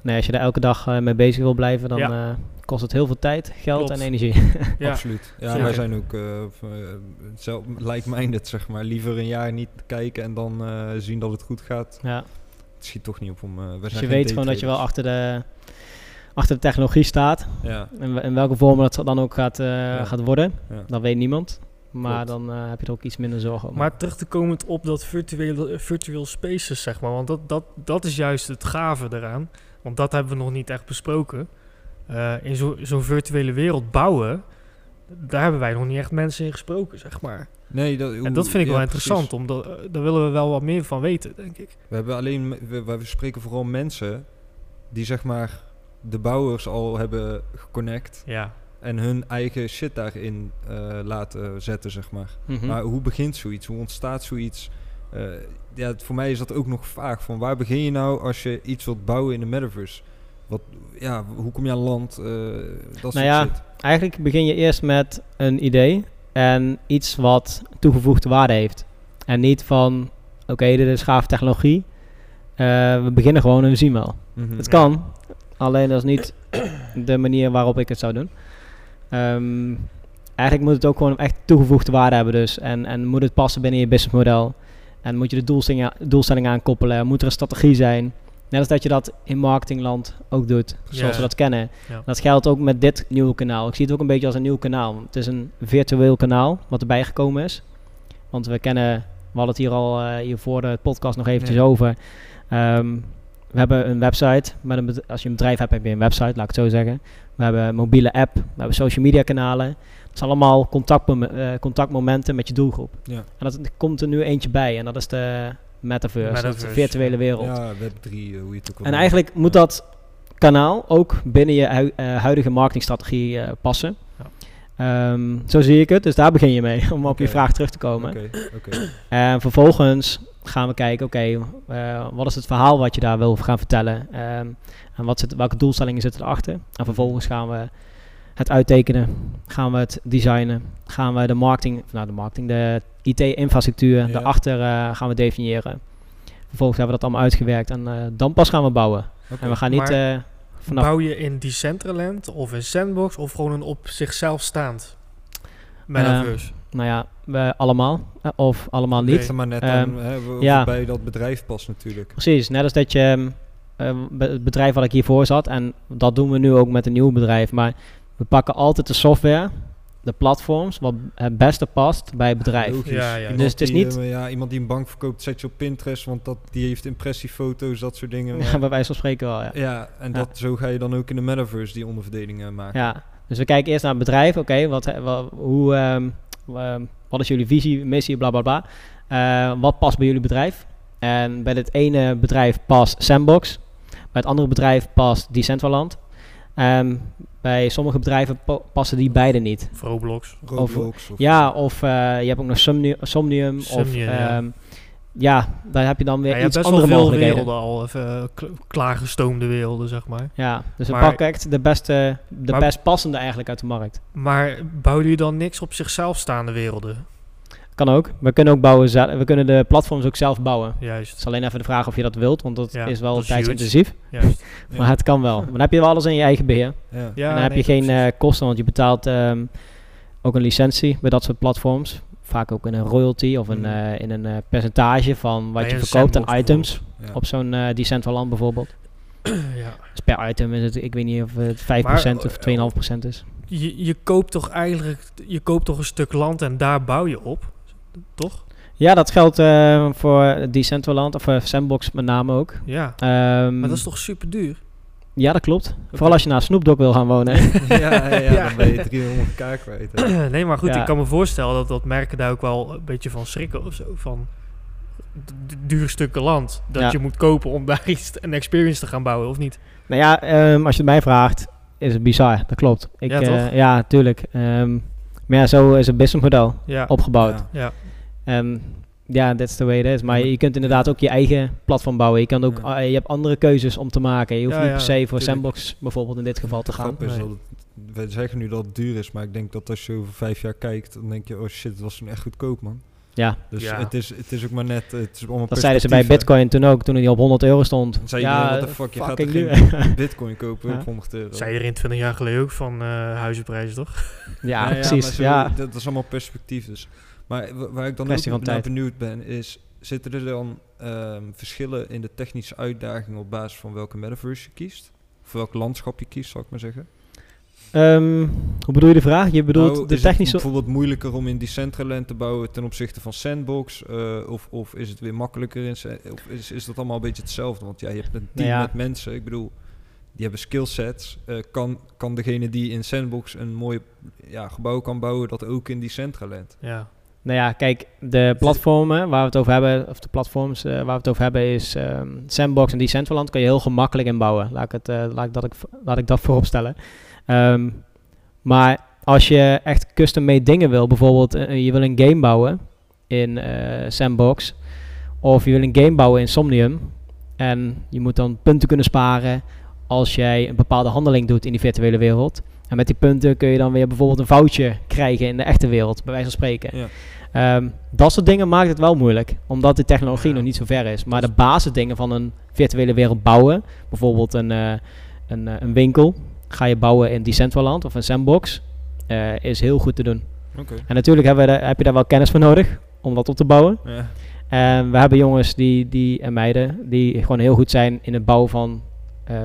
nee, als je daar elke dag eh, mee bezig wil blijven, dan Ja. eh, kost het heel veel tijd, geld Klopt. en energie. Ja. Absoluut. Ja, Zeker. wij zijn ook uh, zelf, like-minded, zeg maar. Liever een jaar niet kijken en dan eh, zien dat het goed gaat. ja. Het schiet toch niet op om... Uh, we Dus zijn je weet gewoon dat je wel achter de, achter de technologie staat. Ja, En we- in welke vorm dat dan ook gaat, eh, gaat worden, ja. dat weet niemand. Maar Klopt. dan eh, heb je er ook iets minder zorgen om. Maar terug te komen op dat virtuele, virtual spaces, zeg maar. Want dat, dat, dat is juist het gave eraan. Want dat hebben we nog niet echt besproken. Eh, in zo- zo'n virtuele wereld bouwen, daar hebben wij nog niet echt mensen in gesproken, zeg maar. Nee, dat, En dat vind ik ja, wel interessant, precies. omdat daar willen we wel wat meer van weten, denk ik. We hebben alleen... We, we spreken vooral mensen die, zeg maar, de bouwers al hebben geconnect Ja, en hun eigen shit daarin eh, laten zetten, zeg maar. Mhm. Maar hoe begint zoiets? Hoe ontstaat zoiets? Eh, ja, het- voor mij is dat ook nog vaag. Van waar begin je nou als je iets wilt bouwen in de metaverse? Wat, ja, hoe kom je aan land? Eh, dat soort Nou ja, shit. Eigenlijk begin je eerst met een idee en iets wat toegevoegde waarde heeft. En niet van, oké, dit is gaaf technologie. Eh, we beginnen gewoon en we zien wel. Het kan, alleen dat is niet de manier waarop ik het zou doen. Ehm, eigenlijk moet het ook gewoon echt toegevoegde waarde hebben dus. En, en moet het passen binnen je businessmodel. En moet je de doelstelling, doelstelling aankoppelen. Moet er een strategie zijn. Net als dat je dat in marketingland ook doet, zoals we dat kennen. Dat geldt ook met dit nieuwe kanaal. Ik zie het ook een beetje als een nieuw kanaal. Het is een virtueel kanaal wat erbij gekomen is. Want we kennen, we hadden het hier al eh, hier voor de podcast nog eventjes over. Ehm, we hebben een website. Met een als je een bedrijf hebt, heb je een website, laat ik het zo zeggen. We hebben een mobiele app. We hebben social media kanalen. Het zijn allemaal eh, contactmomenten met je doelgroep. Ja, En dat komt er nu eentje bij. En dat is de metaverse. is de virtuele wereld. ja Web 3, hoe je het ook En eigenlijk moet dat kanaal ook binnen je eh, huidige marketingstrategie eh, passen. Ja. Ehm, zo zie ik het, dus daar begin je mee, om op je vraag terug te komen. Oké, oké. En vervolgens gaan we kijken, oké, eh, wat is het verhaal wat je daar wil gaan vertellen? Ehm, en wat zit, welke doelstellingen zitten erachter? En vervolgens gaan we het uittekenen, gaan we het designen, gaan we de marketing, nou de marketing, de IT-infrastructuur Ja. daarachter eh, gaan we definiëren. Vervolgens hebben we dat allemaal uitgewerkt en eh, dan pas gaan we bouwen. En we gaan niet vanaf... Bouw je in Decentraland of in Sandbox of gewoon een op zichzelf staand metaverse? Nou ja, we allemaal. eh, of allemaal niet. Ligt er maar net Ehm, aan hè, of ja. het bij dat bedrijf past natuurlijk. Precies, net als dat je ehm, eh, het bedrijf wat ik hiervoor zat, en dat doen we nu ook met een nieuw bedrijf, maar we pakken altijd de software, de platforms, wat het beste past bij het bedrijf. Ja, ja. Iemand Dus het is die, niet- eh, ja, iemand die een bank verkoopt, zet je op Pinterest, want dat, die heeft impressiefoto's, dat soort dingen. Ja, maar- bij wijze van spreken wel, ja. ja, en Ja. dat, zo ga je dan ook in de metaverse die onderverdelingen maken. ja. Dus we kijken eerst naar het bedrijf, oké, wat, he- wa- hoe, ehm, ehm, wat is jullie visie, missie, bla bla bla. Eh, wat past bij jullie bedrijf? En bij het ene bedrijf past Sandbox, bij het andere bedrijf past Decentraland. Ehm, bij sommige bedrijven pa- passen die beide niet. Of Roblox? Roblox of... Ja, of eh, je hebt ook nog Somni- Somnium. of, Somnium, ja. Ja, daar heb je dan weer Ja, je hebt iets best wel andere veel mogelijkheden. werelden al, even, kl- klaargestoomde werelden, zeg maar. Ja, dus we Maar- pakken echt de beste, de Maar- best passende eigenlijk uit de markt. Maar bouwen jullie dan niks op zichzelf staande werelden? Kan ook. We kunnen ook bouwen, we kunnen de platforms ook zelf bouwen. Het Juist, is alleen even de vraag of je dat wilt, want dat Ja, is wel dat is tijdsintensief. juist. Ja. Maar het kan wel. Maar dan heb je wel alles in je eigen beheer. Ja. Ja, en dan heb nee, je geen precies. eh, kosten, want je betaalt ehm, ook een licentie bij dat soort platforms. Vaak ook in een royalty of een, Mm. eh, in een eh, percentage van wat Bij je verkoopt aan items. Ja. Op zo'n eh Decentraland bijvoorbeeld. ja. Dus per item is het, ik weet niet of het 5% Maar, of eh, 2,5% is. Je, je koopt toch eigenlijk, je koopt toch een stuk land en daar bouw je op, toch? Ja, dat geldt voor Decentraland of Sandbox met name ook. Ja, Ehm, maar dat is toch super duur? Ja, dat klopt. Vooral als je naar Snoop Dogg wil gaan wonen. ja, ja, ja, dan ben je 300 k kwijt. hè. nee, maar goed, Ja. ik kan me voorstellen dat, dat merken daar ook wel een beetje van schrikken of zo. Van duur stukken land dat Ja. je moet kopen om daar iets, een experience te gaan bouwen, of niet? nou ja, ehm, als je het mij vraagt, is het bizar. Dat klopt. Ik, Ja, eh, toch? ja, tuurlijk. Ehm, maar ja, zo is het businessmodel Ja, opgebouwd. Ja. ja. Ja, that's the way it is. Maar je kunt inderdaad ook je eigen platform bouwen. Je, kan ook, Ja. eh, je hebt andere keuzes om te maken. Je hoeft Ja, niet per se voor tuurlijk. Sandbox bijvoorbeeld in dit geval te De gaan. Nee. dat het- we zeggen nu dat het duur is, maar ik denk dat als je over vijf jaar kijkt, dan denk je, oh shit, het was toen echt goedkoop, man. Ja, Dus Ja. het, is, het is ook maar net, het is allemaal dat zeiden ze bij. Bitcoin toen ook, toen hij op 100 euro stond. Dan zei ja, what the fuck, je gaat er geen bitcoin kopen Ja. op 100 euro. Zei iedereen 20 jaar geleden ook van eh, huizenprijzen, toch? ja, precies. zo- Ja, Dat, dat is allemaal perspectief dus. Maar wa- waar ik dan Kwestie ook naar tijd. benieuwd ben, is... Zitten er dan ehm, verschillen in de technische uitdagingen op basis van welke metaverse je kiest? Of welk landschap je kiest, zal ik maar zeggen? Ehm, hoe bedoel je de vraag? Je bedoelt Nou, de is het technische... bijvoorbeeld moeilijker om in Decentraland te bouwen ten opzichte van Sandbox? eh, of, of is het weer makkelijker in... Of is, is dat allemaal een beetje hetzelfde? Want ja, je hebt een team Nou ja. met mensen. Ik bedoel, die hebben skillsets. Eh, kan, kan degene die in Sandbox een mooi ja, gebouw kan bouwen, dat ook in Decentraland? Ja. Nou ja, kijk, de platformen waar we het over hebben, of de platforms eh, waar we het over hebben, is ehm, Sandbox en Decentraland. Kan je heel gemakkelijk inbouwen. Laat ik, het, eh, laat ik, dat, ik, laat ik dat voorop stellen. Ehm, maar als je echt custom-made dingen wil, bijvoorbeeld eh, je wil een game bouwen in Sandbox, of je wil een game bouwen in Somnium, en je moet dan punten kunnen sparen als jij een bepaalde handeling doet in die virtuele wereld. En met die punten kun je dan weer bijvoorbeeld een foutje krijgen in de echte wereld, bij wijze van spreken. Ja. Ehm, dat soort dingen maakt het wel moeilijk, omdat de technologie Ja. nog niet zo ver is. Maar de basisdingen van een virtuele wereld bouwen, bijvoorbeeld een, eh, een, eh, een winkel, ga je bouwen in Decentraland of een sandbox, eh, is heel goed te doen. En natuurlijk hebben we daar- heb je daar wel kennis voor nodig om dat op te bouwen. Ja. En we hebben jongens die, die, en meiden die gewoon heel goed zijn in het bouwen van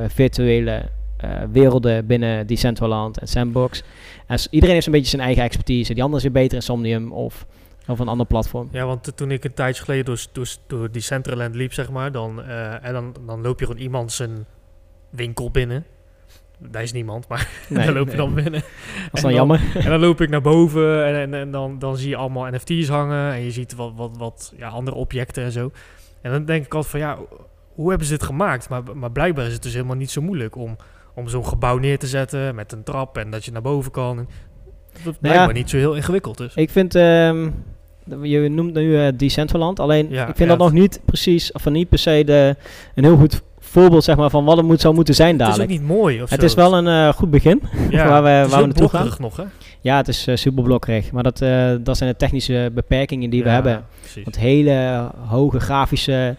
virtuele werelden binnen Decentraland en Sandbox. En iedereen heeft een beetje zijn eigen expertise. Die andere is weer beter in Somnium of, of een ander platform. Ja, want toen ik een tijdje geleden door, door, door Decentraland liep, zeg maar, dan, eh, en dan, dan loop je gewoon iemand zijn winkel binnen. Daar is niemand, maar Nee, dan loop je nee. dan binnen. dat is dan jammer. En dan loop ik naar boven en, en, en dan, dan zie je allemaal NFT's hangen en je ziet wat, wat, wat ja, andere objecten en zo. En dan denk ik altijd van ja, hoe hebben ze dit gemaakt? Maar, maar blijkbaar is het dus helemaal niet zo moeilijk om, om zo'n gebouw neer te zetten met een trap en dat je naar boven kan. En dat is blijkbaar niet zo heel ingewikkeld dus. Ik vind, ehm, je noemt nu eh, Decentraland, alleen Ja, ik vind ja, dat nog niet precies, of niet per se de, een heel goed voorbeeld zeg maar, van wat het moet, zou moeten zijn het is ook dadelijk. niet mooi of Het is wel een eh, goed begin. ja, waar we- waar we naartoe gaan. nog hè? Ja, het is eh, super blokkerig, maar dat, dat zijn de technische beperkingen die we Ja, hebben. Precies. Want hele hoge grafische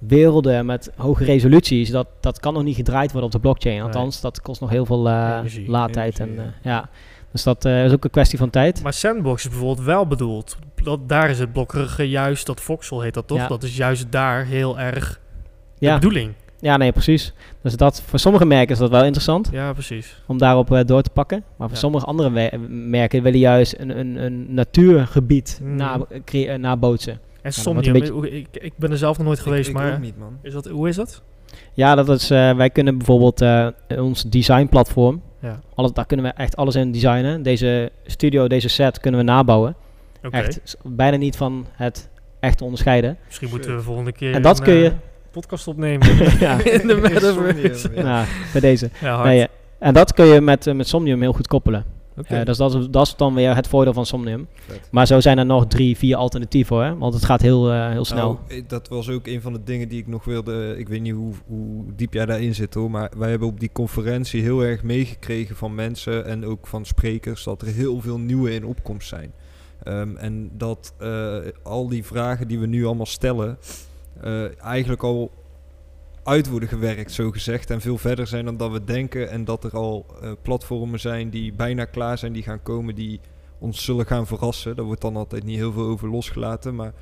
werelden met hoge resoluties, dat, dat kan nog niet gedraaid worden op de blockchain. Nee. Althans, dat kost nog heel veel Energie. laadtijd. En, Energie, eh, ja. Dus dat eh, is ook een kwestie van tijd. Maar Sandbox is bijvoorbeeld wel bedoeld. Dat, daar is het blokkerige juist, dat voxel heet dat toch? Ja. Dat is juist daar heel erg de Ja, bedoeling. ja, nee, precies. Dus dat, voor sommige merken is dat wel interessant Ja, precies. om daarop door te pakken. Maar voor Ja. sommige andere merken willen juist een, een, een natuurgebied Mm. na, nabootsen. En Somnium, beetje- ik, ik ben er zelf nog nooit geweest, ik, ik maar ook niet, man. Is dat, hoe is dat? Ja, dat is, eh, wij kunnen bijvoorbeeld eh, ons designplatform, Ja, alles, daar kunnen we echt alles in designen. Deze studio, deze set kunnen we nabouwen. Echt bijna niet van het echt te onderscheiden. Misschien moeten we de volgende keer En dat een, kun je- eh, podcast opnemen ja, in de Somnium, metaverse. ja. nou, bij deze. Ja. Nee, en dat kun je met, met Somnium heel goed koppelen. Eh, dus dat is, dat is dan weer het voordeel van Somnium. Vet. Maar zo zijn er nog drie, vier alternatieven hoor. Want het gaat heel, eh, heel snel. Nou, eh, dat was ook een van de dingen die ik nog wilde. Ik weet niet hoe, hoe diep jij daarin zit hoor. Maar wij hebben op die conferentie heel erg meegekregen van mensen en ook van sprekers dat er heel veel nieuwe in opkomst zijn. Ehm, en dat eh, al die vragen die we nu allemaal stellen, eh, eigenlijk al uit worden gewerkt, zo gezegd. En veel verder zijn dan dat we denken. En dat er al eh, platformen zijn die bijna klaar zijn, die gaan komen, die ons zullen gaan verrassen. Daar wordt dan altijd niet heel veel over losgelaten. Maar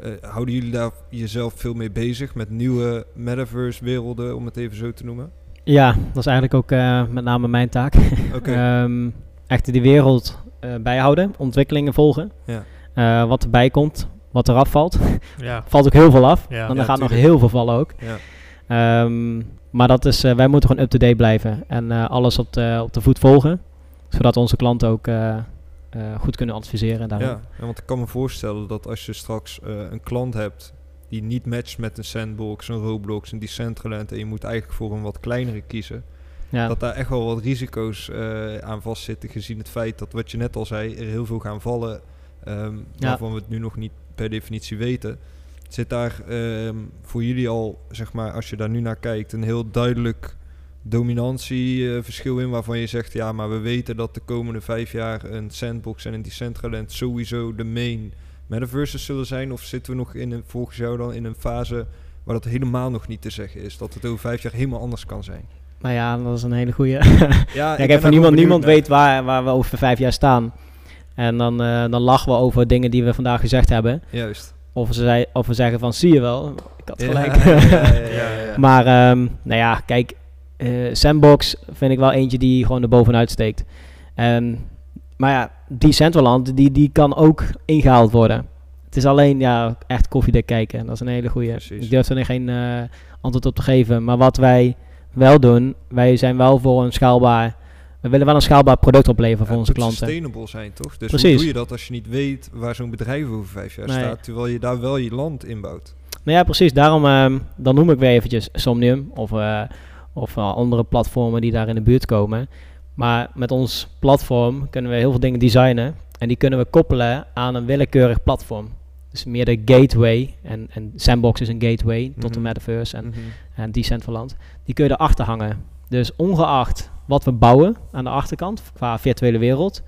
eh, houden jullie daar jezelf veel mee bezig met nieuwe metaverse-werelden, om het even zo te noemen? Ja, dat is eigenlijk ook eh, met name mijn taak. Oké. Ehm, echt die wereld eh, bijhouden, ontwikkelingen volgen. Ja. Eh, wat erbij komt, wat eraf valt. Ja. Valt ook heel veel af. Ja. Want Ja, er gaat nog heel veel vallen ook. Ehm, maar dat is, eh, wij moeten gewoon up-to-date blijven. En eh, alles op de, op de voet volgen. Zodat onze klanten ook eh, goed kunnen adviseren daarin. Ja, want ik kan me voorstellen dat als je straks een klant hebt die niet matcht met een Sandbox, een Roblox, een Decentraland en je moet eigenlijk voor een wat kleinere kiezen, Ja. dat daar echt wel wat risico's aan vastzitten gezien het feit dat, wat je net al zei, er heel veel gaan vallen, ehm, Ja. waarvan we het nu nog niet per definitie weten. Zit daar ehm, voor jullie al, zeg maar, als je daar nu naar kijkt, een heel duidelijk dominantieverschil in waarvan je zegt, ja, maar we weten dat de komende vijf jaar een Sandbox en een Decentraland sowieso de main metaverses zullen zijn? Of zitten we nog in een, volgens jou dan in een fase waar dat helemaal nog niet te zeggen is? Dat het over vijf jaar helemaal anders kan zijn? Maar ja, dat is een hele goede. Ja, Kijk, even niemand, niemand weet waar, waar we over vijf jaar staan. En dan, eh, dan lachen we over dingen die we vandaag gezegd hebben. Juist. Of we, zei, of we zeggen van, zie je wel, ik had gelijk. Ja. Maar ehm, nou ja, kijk, eh, Sandbox vind ik wel eentje die gewoon er bovenuit steekt. En, maar ja, Decentraland, die, die kan ook ingehaald worden. Het is alleen ja, echt koffiedik kijken. Dat is een hele goede. Ik durf er geen eh, antwoord op te geven. Maar wat wij wel doen, wij zijn wel voor een schaalbaar... We willen wel een schaalbaar product opleveren voor onze het moet klanten. sustainable zijn, toch? Dus Precies. hoe doe je dat als je niet weet waar zo'n bedrijf over vijf jaar Nee. staat, terwijl je daar wel je land inbouwt? Nou ja, precies. Daarom ehm, dan noem ik weer eventjes Somnium of, eh, of eh, andere platformen die daar in de buurt komen. Maar met ons platform kunnen we heel veel dingen designen. En die kunnen we koppelen aan een willekeurig platform. Dus meer de gateway. En, en Sandbox is een gateway tot de Mhm. metaverse en, Mhm. en Decentraland. Die kun je erachter hangen. Dus ongeacht wat we bouwen aan de achterkant qua virtuele wereld,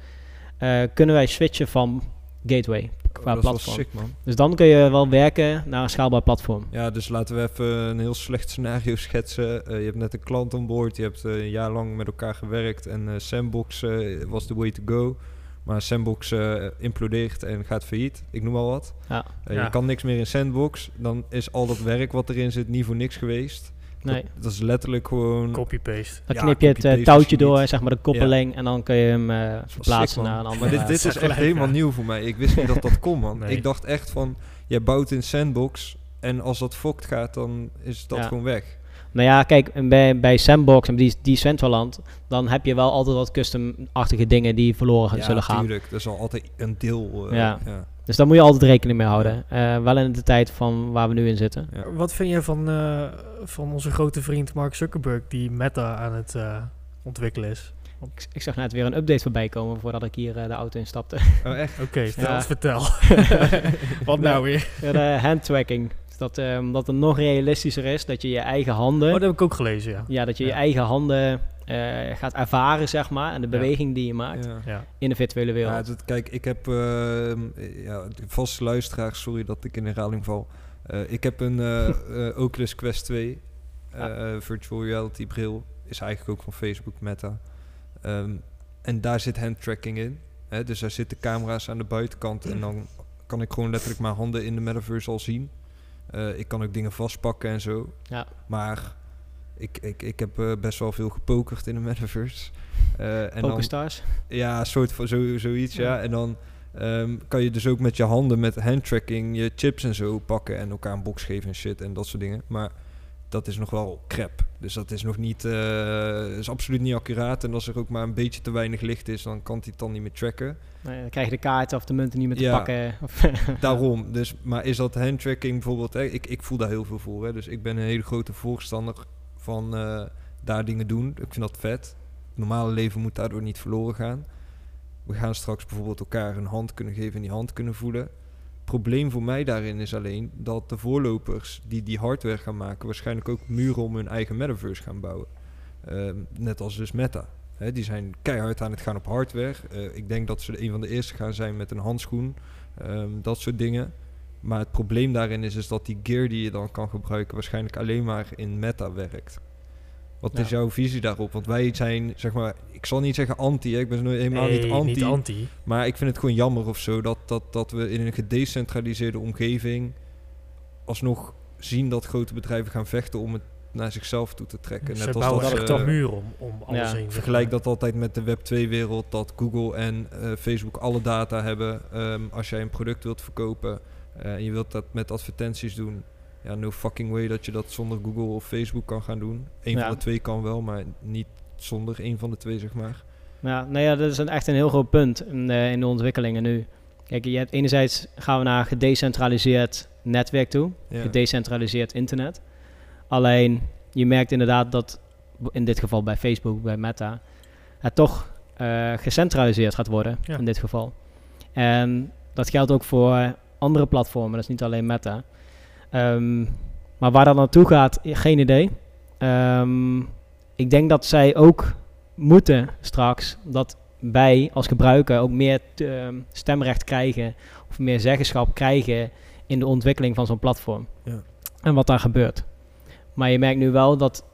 eh, kunnen wij switchen van gateway qua Oh, dat is wel platform. sick, man. Dus dan kun je wel werken naar een schaalbaar platform. Ja, dus laten we even een heel slecht scenario schetsen. Eh, je hebt net een klant aan boord, je hebt eh, een jaar lang met elkaar gewerkt en eh, Sandbox eh, was the way to go. Maar Sandbox eh, implodeert en gaat failliet, ik noem al wat. Ja. Ja. Je kan niks meer in Sandbox, dan is al dat werk wat erin zit niet voor niks geweest. Nee. Dat, dat is letterlijk gewoon... Copy-paste. Dan Ja, knip je het eh, touwtje door, zeg maar de koppeling, en dan kun je hem eh, verplaatsen naar een andere. Maar dit, dit is echt helemaal ja. nieuw voor mij. Ik wist niet dat dat kon, man. Nee. Ik dacht echt van, jij bouwt in Sandbox en als dat fokt gaat, dan is dat Ja. gewoon weg. Nou ja, kijk, bij, bij Sandbox en die, die Centraland, dan heb je wel altijd wat custom-achtige dingen die verloren Ja, zullen gaan. tuurlijk. Er is al altijd een deel. eh, Ja. ja. Dus daar moet je altijd rekening mee houden. Eh, wel in de tijd van waar we nu in zitten. Ja. Wat vind je van, eh, van onze grote vriend Mark Zuckerberg, die Meta aan het eh, ontwikkelen is? Ik, ik zag net weer een update voorbij komen voordat ik hier de auto instapte. Oh, echt? Oké, vertel. Ja. vertel. Wat nou weer? De handtracking. Dat, ehm, dat het nog realistischer is dat je je eigen handen... Oh, dat heb ik ook gelezen, ja. Ja, dat je Ja. je eigen handen eh, gaat ervaren, zeg maar. En de beweging die je maakt Ja. in de virtuele wereld. Ja, dat, kijk, ik heb... ehm, ja, de vaste luisteraars, sorry dat ik in herhaling val. Eh, ik heb een eh, eh, Oculus Quest 2 eh, virtual reality bril. Is eigenlijk ook van Facebook Meta. Ehm, en daar zit handtracking in. Hè? Dus daar zitten camera's aan de buitenkant. En dan kan ik gewoon letterlijk mijn handen in de metaverse al zien. Eh, ik kan ook dingen vastpakken en zo. Ja. Maar ik, ik, ik heb eh, best wel veel gepokerd in de metaverse. Eh, en dan, ja, soort van zo, zoiets, ja. Ja. En dan ehm, kan je dus ook met je handen, met handtracking, je chips en zo pakken en elkaar een box geven en shit en dat soort dingen. Maar dat is nog wel crap. Dus dat is nog niet, eh, is absoluut niet accuraat. En als er ook maar een beetje te weinig licht is, dan kan hij het dan niet meer tracken. Nee, dan krijg je de kaarten of de munten niet meer te Ja. pakken. Of Daarom. Dus, maar is dat handtracking bijvoorbeeld? Hè? Ik, ik voel daar heel veel voor. Hè? Dus ik ben een hele grote voorstander van eh, daar dingen doen. Ik vind dat vet. Het normale leven moet daardoor niet verloren gaan. we gaan straks bijvoorbeeld elkaar een hand kunnen geven en die hand kunnen voelen. Probleem voor mij daarin is alleen dat de voorlopers die die hardware gaan maken, waarschijnlijk ook muren om hun eigen metaverse gaan bouwen. Ehm, net als dus Meta. Die zijn keihard aan het gaan op hardware. Eh, ik denk dat ze een van de eerste gaan zijn met een handschoen. ehm, dat soort dingen. Maar het probleem daarin is, is dat die gear die je dan kan gebruiken waarschijnlijk alleen maar in meta werkt. Wat Ja. is jouw visie daarop? Want wij zijn, zeg maar, ik zal niet zeggen anti, hè, ik ben nooit helemaal Nee, niet anti. Niet anti. Maar ik vind het gewoon jammer of zo dat, dat, dat we in een gedecentraliseerde omgeving alsnog zien dat grote bedrijven gaan vechten om het naar zichzelf toe te trekken. Ze Net als bouwen dat een muur om, om alles Ja, heen. Vergelijk dat altijd met de Web 2-wereld, dat Google en eh, Facebook alle data hebben. Ehm, als jij een product wilt verkopen eh, en je wilt dat met advertenties doen, ja, no fucking way dat je dat zonder Google of Facebook kan gaan doen. Eén Ja. van de twee kan wel, maar niet zonder één van de twee, zeg maar. Ja, nou ja, dat is een, echt een heel groot punt in de, in de ontwikkelingen nu. Kijk, je hebt enerzijds gaan we naar gedecentraliseerd netwerk toe, Ja. gedecentraliseerd internet. Alleen je merkt inderdaad dat in dit geval bij Facebook, bij Meta, het toch eh, gecentraliseerd gaat worden Ja. in dit geval. En dat geldt ook voor andere platformen, dat is niet alleen Meta. Ehm, maar waar dat naartoe gaat, geen idee. Ehm, ik denk dat zij ook moeten straks dat wij als gebruiker ook meer ehm, stemrecht krijgen of meer zeggenschap krijgen in de ontwikkeling van zo'n platform. Ja. En wat daar gebeurt. Maar je merkt nu wel dat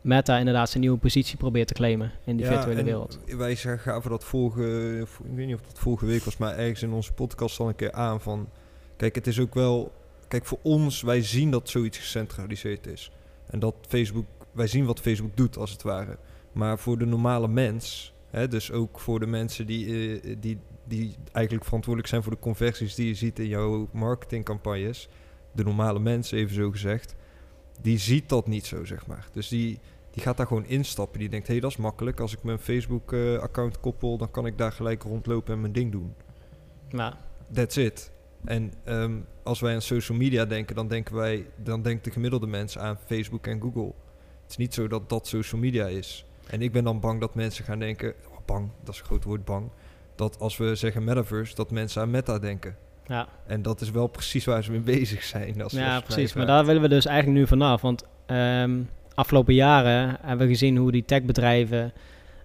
Meta inderdaad zijn nieuwe positie probeert te claimen in die Ja, virtuele wereld. Wij gaven dat vorige, vo- ik weet niet of dat vorige week was, maar ergens in onze podcast al een keer aan van, kijk, het is ook wel, kijk, voor ons, wij zien dat zoiets gecentraliseerd is. En dat Facebook, wij zien wat Facebook doet als het ware. Maar voor de normale mens, hè, dus ook voor de mensen die, eh, die, die eigenlijk verantwoordelijk zijn voor de conversies die je ziet in jouw marketingcampagnes, de normale mens even zo gezegd, die ziet dat niet zo, zeg maar. Dus die, die gaat daar gewoon instappen. Die denkt, hé, hey, dat is makkelijk. Als ik mijn Facebook-account koppel, dan kan ik daar gelijk rondlopen en mijn ding doen. Ja, That's it. En ehm, als wij aan social media denken, dan denken wij, dan denkt de gemiddelde mens aan Facebook en Google. Het is niet zo dat dat social media is. En ik ben dan bang dat mensen gaan denken, oh, bang, dat is een groot woord, bang. Dat als we zeggen metaverse, dat mensen aan meta denken. ja. En dat is wel precies waar ze mee bezig zijn. Als, ja precies. Maar daar willen we dus eigenlijk nu vanaf. Want ehm, afgelopen jaren hebben we gezien hoe die techbedrijven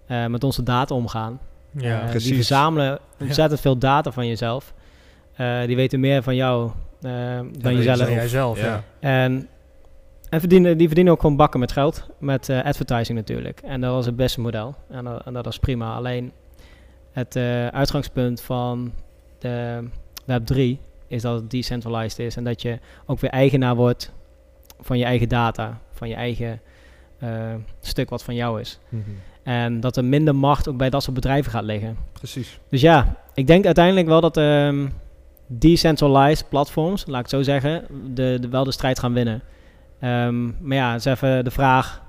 eh, met onze data omgaan. Ja, precies. die verzamelen ontzettend veel data van jezelf. Eh, die weten meer van jou eh, dan dan jezelf. zelf, ja. En, en verdienen, die verdienen ook gewoon bakken met geld. Met eh, advertising natuurlijk. En dat was het beste model. En, dat- en dat is prima. Alleen het eh, uitgangspunt van de Web3 is dat het decentralized is. En dat je ook weer eigenaar wordt van je eigen data. Van je eigen eh, stuk wat van jou is. Mhm. En dat er minder macht ook bij dat soort bedrijven gaat liggen. Precies. Dus ja, ik denk uiteindelijk wel dat ehm decentralized platforms, laat ik het zo zeggen, de, de, wel de strijd gaan winnen. Ehm, maar ja, het is even de vraag,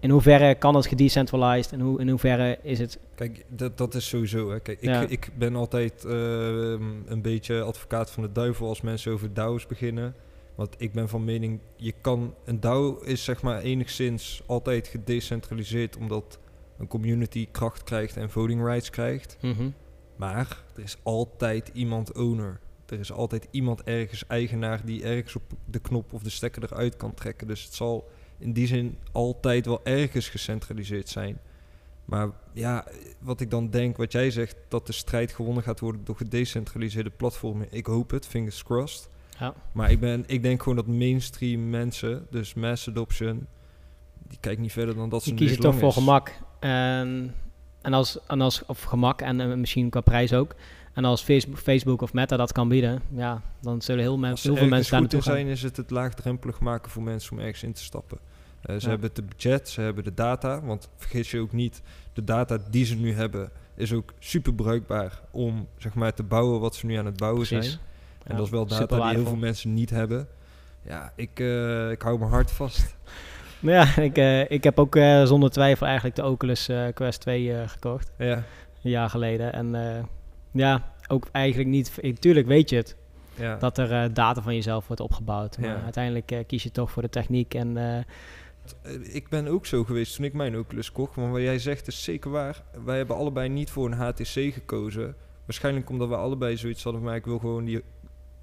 in hoeverre kan het gedecentralized en hoe, in hoeverre is het... Kijk, dat, dat is sowieso. Hè. Kijk, ik, Ja. ik ben altijd ehm, een beetje advocaat van de duivel als mensen over DAO's beginnen. Want ik ben van mening, je kan een DAO is zeg maar enigszins altijd gedecentraliseerd omdat een community kracht krijgt en voting rights krijgt. Maar er is altijd iemand owner. Er is altijd iemand ergens eigenaar die ergens op de knop of de stekker eruit kan trekken. Dus het zal in die zin altijd wel ergens gecentraliseerd zijn. Maar ja, wat ik dan denk, wat jij zegt, dat de strijd gewonnen gaat worden door gedecentraliseerde platformen. Ik hoop het, fingers crossed. Ja. Maar ik, ben, ik denk gewoon dat mainstream mensen, dus mass adoption, die kijken niet verder dan dat ze kiezen toch voor gemak. En, en als, en als, of gemak en eh, misschien qua prijs ook. En als Facebook, Facebook of Meta dat kan bieden, ja, dan zullen heel, men, heel veel mensen daar naartoe gaan. zijn, is het het laagdrempelig maken voor mensen om ergens in te stappen. Eh, ze Ja. hebben het budget, ze hebben de data. Want vergis je ook niet, de data die ze nu hebben, is ook super bruikbaar om zeg maar, te bouwen wat ze nu aan het bouwen Precies. zijn. En Ja, dat is wel data die heel veel mensen niet hebben. Ja, ik, eh, ik hou mijn hart vast. Maar ja, ik, eh, ik heb ook zonder twijfel eigenlijk de Oculus Quest 2 eh, gekocht. Ja, Een jaar geleden. En ja, ook eigenlijk niet... Tuurlijk weet je het, ja. dat er eh, data van jezelf wordt opgebouwd. Maar Ja. uiteindelijk eh, kies je toch voor de techniek en eh, Ik ben ook zo geweest toen ik mijn Oculus kocht. Maar wat jij zegt is zeker waar. Wij hebben allebei niet voor een HTC gekozen. Waarschijnlijk omdat we allebei zoiets hadden. "Maar ik wil gewoon die,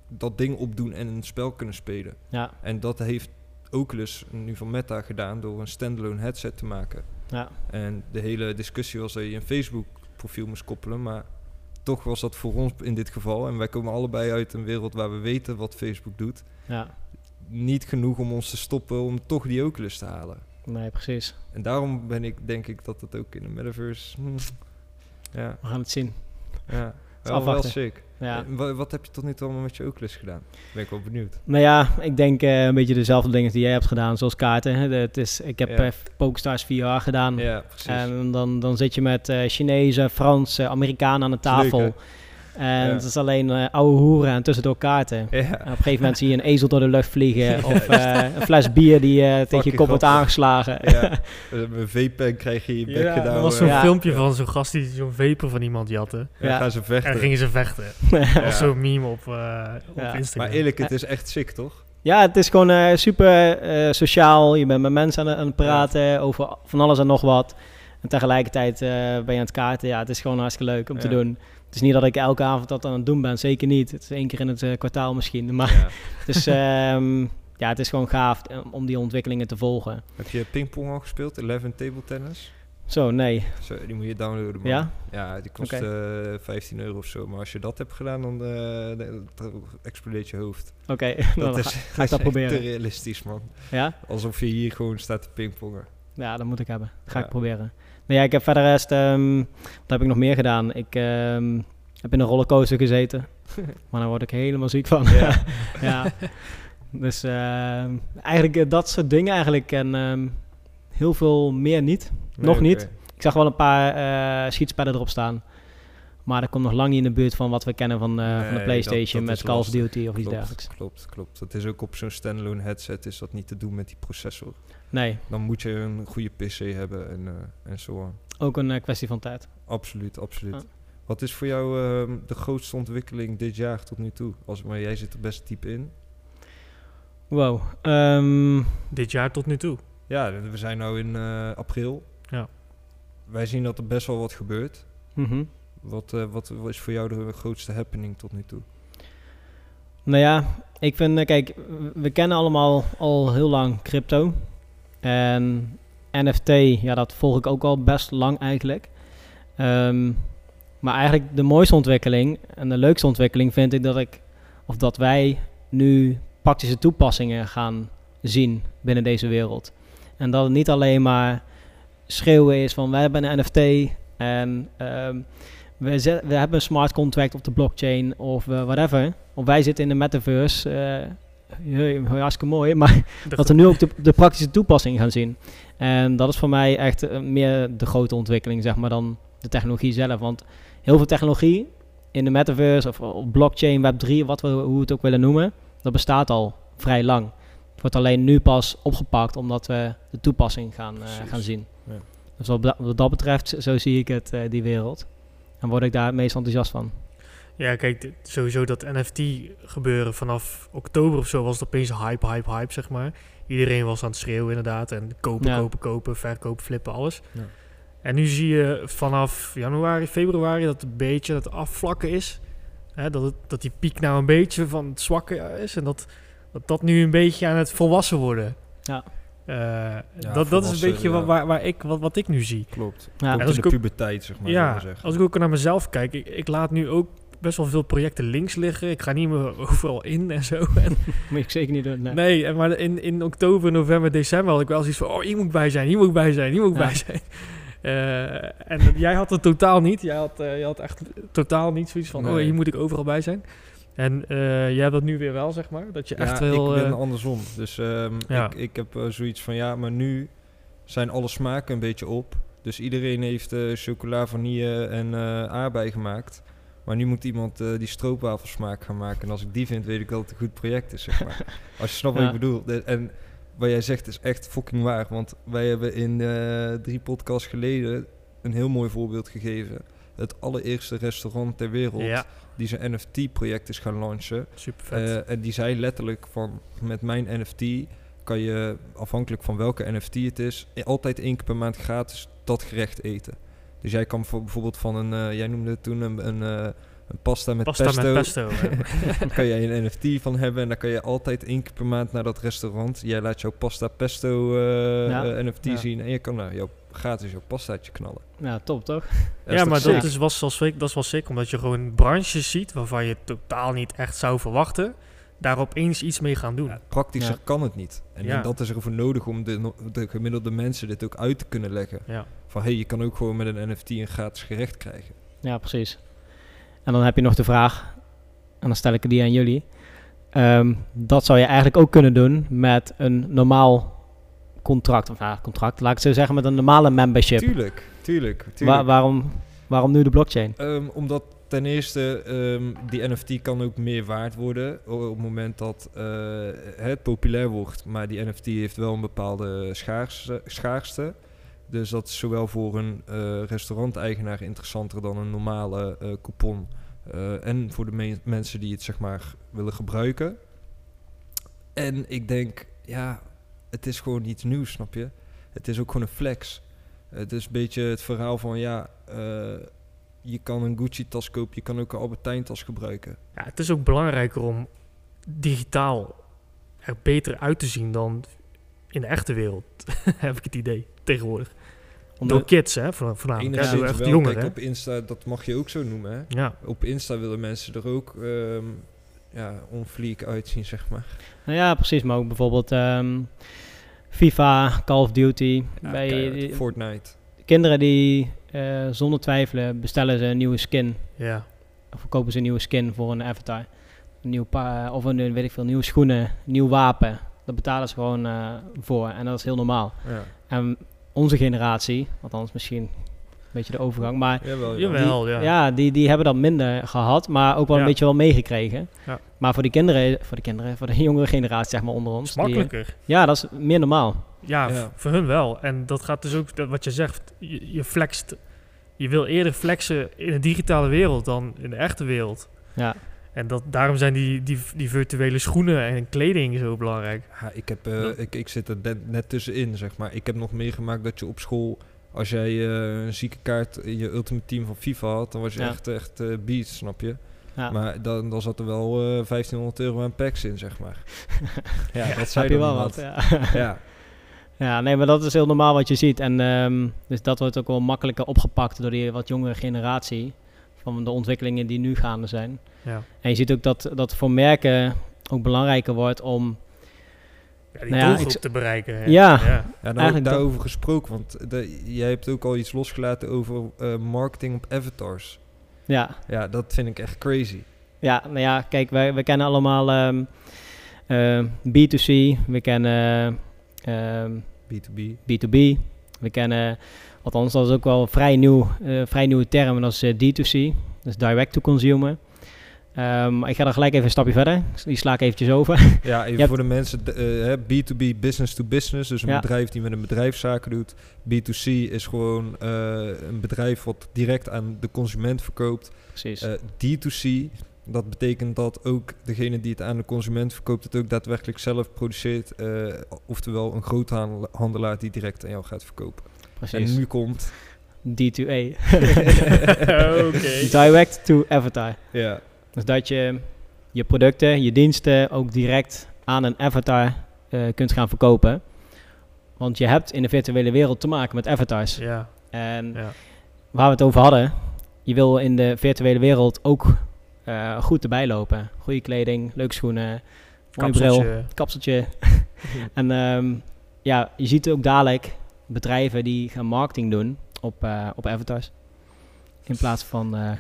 dat ding opdoen en een spel kunnen spelen. Ja, En dat heeft Oculus nu van Meta gedaan door een standalone headset te maken. ja, En de hele discussie was dat je een Facebook profiel moest koppelen. Maar toch was dat voor ons in dit geval. En wij komen allebei uit een wereld waar we weten wat Facebook doet. ja. Niet genoeg om ons te stoppen om toch die Oculus te halen. Nee, precies. En daarom ben ik, denk ik, dat het ook in de metaverse... hm, ja, We gaan het zien. ja. Wel, wel sick. Ja. En wa- wat heb je tot nu toe allemaal met je Oculus gedaan? Ben ik wel benieuwd. Nou ja, ik denk eh, een beetje dezelfde dingen die jij hebt gedaan, zoals kaarten. Hè. De- het is, ik heb Ja. eh, PokerStars VR gedaan. Ja, precies. En dan, dan zit je met eh Chinezen, Fransen, Amerikanen aan de leuk, tafel. En Ja. het is alleen eh, oude hoeren en tussendoor kaarten. ja. En op een gegeven moment zie je een ezel door de lucht vliegen. Of eh, een fles bier die eh, tegen je kop wordt aangeslagen. ja. Een V-pen krijg je in je bek Ja, gedaan. Er was zo'n Ja. filmpje van zo'n gast die zo'n vapen van iemand jatte. Ja, gaan ze En vechten. dan gingen ze vechten. Dat Ja. was zo'n meme op, eh, op Ja. Instagram. Maar eerlijk, het is echt sick, toch? Ja, het is gewoon eh, super eh, sociaal. Je bent met mensen aan, het- aan het praten over van alles en nog wat. En tegelijkertijd eh, ben je aan het kaarten. Ja, het is gewoon hartstikke leuk om te doen. Het is niet dat ik elke avond dat aan het doen ben. Zeker niet. Het is één keer in het eh, kwartaal misschien. Maar Ja. dus, ehm, ja, het is gewoon gaaf eh, om die ontwikkelingen te volgen. Heb je pingpong al gespeeld? 11 table tennis? Zo, nee. Zo, die moet je downloaden, man. Ja? Ja, die kost Oké. eh, 15 euro of zo. Maar als je dat hebt gedaan, dan explodeert je hoofd. Oké, Dat dan is, ga, ga ik is dat echt proberen. te realistisch, man. Ja? Alsof je hier gewoon staat te pingpongen. Ja, dat moet ik hebben. Dat ga Ja. ik proberen. Ja, ik heb verder rest... ehm, wat heb ik nog meer gedaan? Ik ehm, heb in een rollercoaster gezeten. maar daar word ik helemaal ziek van. Ja. ja. Dus ehm, eigenlijk eh, dat soort dingen eigenlijk. En heel veel meer niet. Nog niet. Ik zag wel een paar eh schietspellen erop staan. Maar dat komt nog lang niet in de buurt van wat we kennen van, eh, van de PlayStation dat- dat met Call of. Duty of iets Klopt, dergelijks. klopt, klopt. Dat is ook op zo'n standalone headset is dat niet te doen met die processor. Nee, Dan moet je een goede PC hebben en, eh, en zo aan. ook een eh, kwestie van tijd. Absoluut, absoluut. Ja. Wat is voor jou ehm, de grootste ontwikkeling dit jaar tot nu toe? Als, maar jij zit er best diep in. Wow. Ehm, Dit jaar tot nu toe. Ja, we zijn nu in eh, april. Ja. Wij zien dat er best wel wat gebeurt. mhm. Wat, eh, wat is voor jou de grootste happening tot nu toe? Nou ja, ik vind, eh, kijk, we kennen allemaal al heel lang crypto. En NFT, ja, dat volg ik ook al best lang eigenlijk. Ehm, maar eigenlijk de mooiste ontwikkeling en de leukste ontwikkeling vind ik dat ik, of dat wij nu praktische toepassingen gaan zien binnen deze wereld. En dat het niet alleen maar schreeuwen is van wij hebben een NFT en ehm, we, zet- we hebben een smart contract op de blockchain of eh, whatever. Of wij zitten in de metaverse. eh, jee, hartstikke mooi. Maar dat we nu ook de, de praktische toepassing gaan zien. En dat is voor mij echt eh, meer de grote ontwikkeling, zeg maar, dan de technologie zelf. Want heel veel technologie in de metaverse of, of blockchain, web3, wat we, hoe het ook willen noemen, dat bestaat al vrij lang. Het wordt alleen nu pas opgepakt omdat we de toepassing gaan, gaan zien. Ja. Dus wat, dat- wat dat betreft, zo zie ik het, die wereld. En word ik daar het meest enthousiast van. Ja, kijk, sowieso dat NFT gebeuren vanaf oktober of zo was het opeens hype, hype, hype, zeg maar. Iedereen was aan het schreeuwen inderdaad. En kopen, Ja. kopen, kopen, verkopen, flippen, alles. Ja. En nu zie je vanaf januari, februari dat het een beetje het afvlakken is. Hè, dat, het, dat die piek nou een beetje van het zwakke is. En dat dat, dat nu een beetje aan het volwassen worden. Ja. Eh, dat, dat is een beetje ja. wa- waar, waar ik, wat, wat ik nu zie. Klopt. Ja. Als in de ook- puberteit, zeg maar. Ja, als ik ook naar mezelf kijk, ik, ik laat nu ook best wel veel projecten links liggen. Ik ga niet meer overal in en zo. En, Moet ik zeker niet doen. Nee. nee, en maar in, in oktober, november, december had ik wel zoiets van... Oh, hier moet ik bij zijn, hier moet ik bij zijn, hier moet ik Ja. bij zijn. Eh, en jij had het totaal niet. Jij had, eh, je had echt totaal niet zoiets van... Oh, Nee. hier moet ik overal bij zijn. En eh, jij hebt dat nu weer wel, zeg maar. Dat je echt ja, wel... ik ben eh, andersom. Dus ehm, Ja. ik, ik heb eh, zoiets van, ja, maar nu zijn alle smaken een beetje op. Dus iedereen heeft chocola, vanille en aardbei gemaakt. Maar nu moet iemand eh, die stroopwafelsmaak gaan maken. En als ik die vind, weet ik dat het een goed project is, zeg maar. als je snapt wat ik bedoel. De- en wat jij zegt is echt fucking waar. Want wij hebben in drie podcasts geleden een heel mooi voorbeeld gegeven. Het allereerste restaurant ter wereld ja, die zijn NFT-project is gaan launchen. super vet. Eh, en die zei letterlijk van met mijn NFT kan je, afhankelijk van welke NFT het is, i- altijd één keer per maand gratis dat gerecht eten. Dus jij kan voor- bijvoorbeeld van een, eh, jij noemde het toen een, een, eh, een pasta met Pasta pesto. met pesto. Daar kan je een NFT van hebben en dan kan je altijd één keer per maand naar dat restaurant. Jij laat jouw pasta pesto eh, Ja. eh, NFT Ja. zien en je kan nou jouw, gratis jouw pastaatje knallen. Ja, top toch? Ja, maar sick? dat is, was wel sick, dat is wel sick, omdat je gewoon branches ziet waarvan je totaal niet echt zou verwachten, daar opeens iets mee gaan doen. Ja, praktischer Ja. kan het niet. En, dat is er voor nodig om de, de gemiddelde mensen dit ook uit te kunnen leggen. Ja. Van hé, hey, je kan ook gewoon met een NFT een gratis gerecht krijgen. Ja, precies. En dan heb je nog de vraag, en dan stel ik die aan jullie. Ehm, dat zou je eigenlijk ook kunnen doen met een normaal contract. Of nou, contract, laat ik het zo zeggen, met een normale membership. Tuurlijk, tuurlijk. Wa- tuurlijk. waarom, waarom nu de blockchain? Ehm, omdat ten eerste ehm, die NFT kan ook meer waard worden op het moment dat eh, het populair wordt. Maar die NFT heeft wel een bepaalde schaars, schaarste. Dus dat is zowel voor een eh restauranteigenaar interessanter dan een normale eh, coupon. En voor de me- mensen die het zeg maar willen gebruiken. En ik denk, ja, het is gewoon iets nieuws, snap je? Het is ook gewoon een flex. Het is een beetje het verhaal van, ja, eh, je kan een Gucci-tas kopen, je kan ook een Albertijn-tas gebruiken. Ja, het is ook belangrijker om digitaal er beter uit te zien dan in de echte wereld, heb ik het idee, tegenwoordig. Om Door kids, hè, voorna- voornamelijk. Door echt wel, jongeren. kijk, op Insta, dat mag je ook zo noemen, hè? Ja, Op Insta willen mensen er ook ehm ja, on fleek uitzien, zeg maar. Nou ja, precies. Maar ook bijvoorbeeld ehm, FIFA, Call of Duty. Ja, Bij keihard. die- Fortnite. kinderen die eh, zonder twijfelen bestellen ze een nieuwe skin. ja. Of kopen ze een nieuwe skin voor een avatar. Een nieuw paar, of een, weet ik veel, nieuwe schoenen, nieuw wapen. Dat betalen ze gewoon eh, voor. En dat is heel normaal. Ja. En onze generatie, althans misschien beetje de overgang, maar Jawel, ja. ja, die, die hebben dat minder gehad, maar ook wel een Ja. beetje wel meegekregen. Ja. Maar voor de kinderen, voor de kinderen, voor de jongere generatie zeg maar onder ons. is die- makkelijker. ja, dat is meer normaal. Ja, voor hun wel. En dat gaat dus ook, dat wat je zegt, je, je flext. Je wil eerder flexen in de digitale wereld dan in de echte wereld. Ja, En dat, daarom zijn die, die, die virtuele schoenen en kleding zo belangrijk. Ja, ik, heb, eh, ik, ik zit er net, net tussenin, zeg maar. Ik heb nog meegemaakt dat je op school, als jij eh, een zieke kaart in je Ultimate Team van FIFA had, dan was je Ja. echt, echt eh beast, snap je? ja. Maar dan, dan zat er wel eh 1500 euro aan packs in, zeg maar. ja, dat heb zei je wel wat. Ja. Ja. ja, nee, maar dat is heel normaal wat je ziet. En ehm, dus dat wordt ook wel makkelijker opgepakt door die wat jongere generatie. Van de ontwikkelingen die nu gaande zijn. Ja. En je ziet ook dat dat voor merken ook belangrijker wordt om... Ja, die Nou ja, doelgroep ik te bereiken. hè. Ja. Ja, nou dat- daarover gesproken, want de, jij hebt ook al iets losgelaten over eh, marketing op avatars. Ja, Ja, dat vind ik echt crazy. ja nou ja, kijk, wij, wij kennen allemaal ehm, ehm, B2C. We kennen ehm, B2B. B2B. We kennen, althans dat is ook wel een vrij, nieuw, eh, vrij nieuwe term, dat is eh, D2C. Dus direct to consumer. Ehm, ik ga er gelijk even een stapje verder. Die sla ik eventjes over. Ja, even voor de mensen, d- eh, hè, B2B, business to business. Dus een Ja. bedrijf die met een bedrijf zaken doet. B2C is gewoon eh, een bedrijf wat direct aan de consument verkoopt. Precies. Eh, D2C, dat betekent dat ook degene die het aan de consument verkoopt, het ook daadwerkelijk zelf produceert. oftewel een groothandelaar die direct aan jou gaat verkopen. Precies. En nu komt... D2A. Oké. direct to avatar. ja, Dus dat je je producten, je diensten ook direct aan een avatar eh, kunt gaan verkopen. Want je hebt in de virtuele wereld te maken met avatars. Ja, En ja. waar we het over hadden, je wil in de virtuele wereld ook eh, goed erbij lopen. Goede kleding, leuke schoenen, mooie bril, Kapseltje. en ehm, ja, je ziet ook dadelijk bedrijven die gaan marketing doen op, eh, op avatars. In plaats van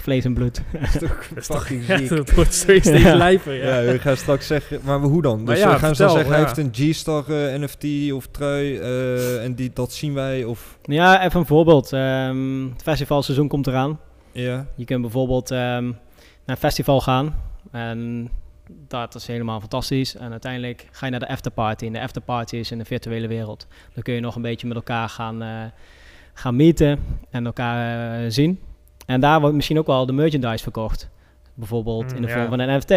vlees en bloed. dat is toch ziek. wordt steeds, steeds Ja. lijper. Ja, Ja. we gaan straks zeggen, maar hoe dan? Maar Dus ja, eh, gaan ze dan vertel, zeggen, hij ja. heeft een G-Star eh, NFT of trui eh, en die, dat zien wij? Of, ja, even een voorbeeld. Ehm, het festivalseizoen komt eraan. ja, Je kunt bijvoorbeeld ehm, naar een festival gaan. En dat is helemaal fantastisch. En uiteindelijk ga je naar de afterparty. En de afterparty is in de virtuele wereld. Dan kun je nog een beetje met elkaar gaan, eh, gaan meeten en elkaar zien. En daar wordt misschien ook wel de merchandise verkocht. bijvoorbeeld in Mm, de ja. vorm van een NFT.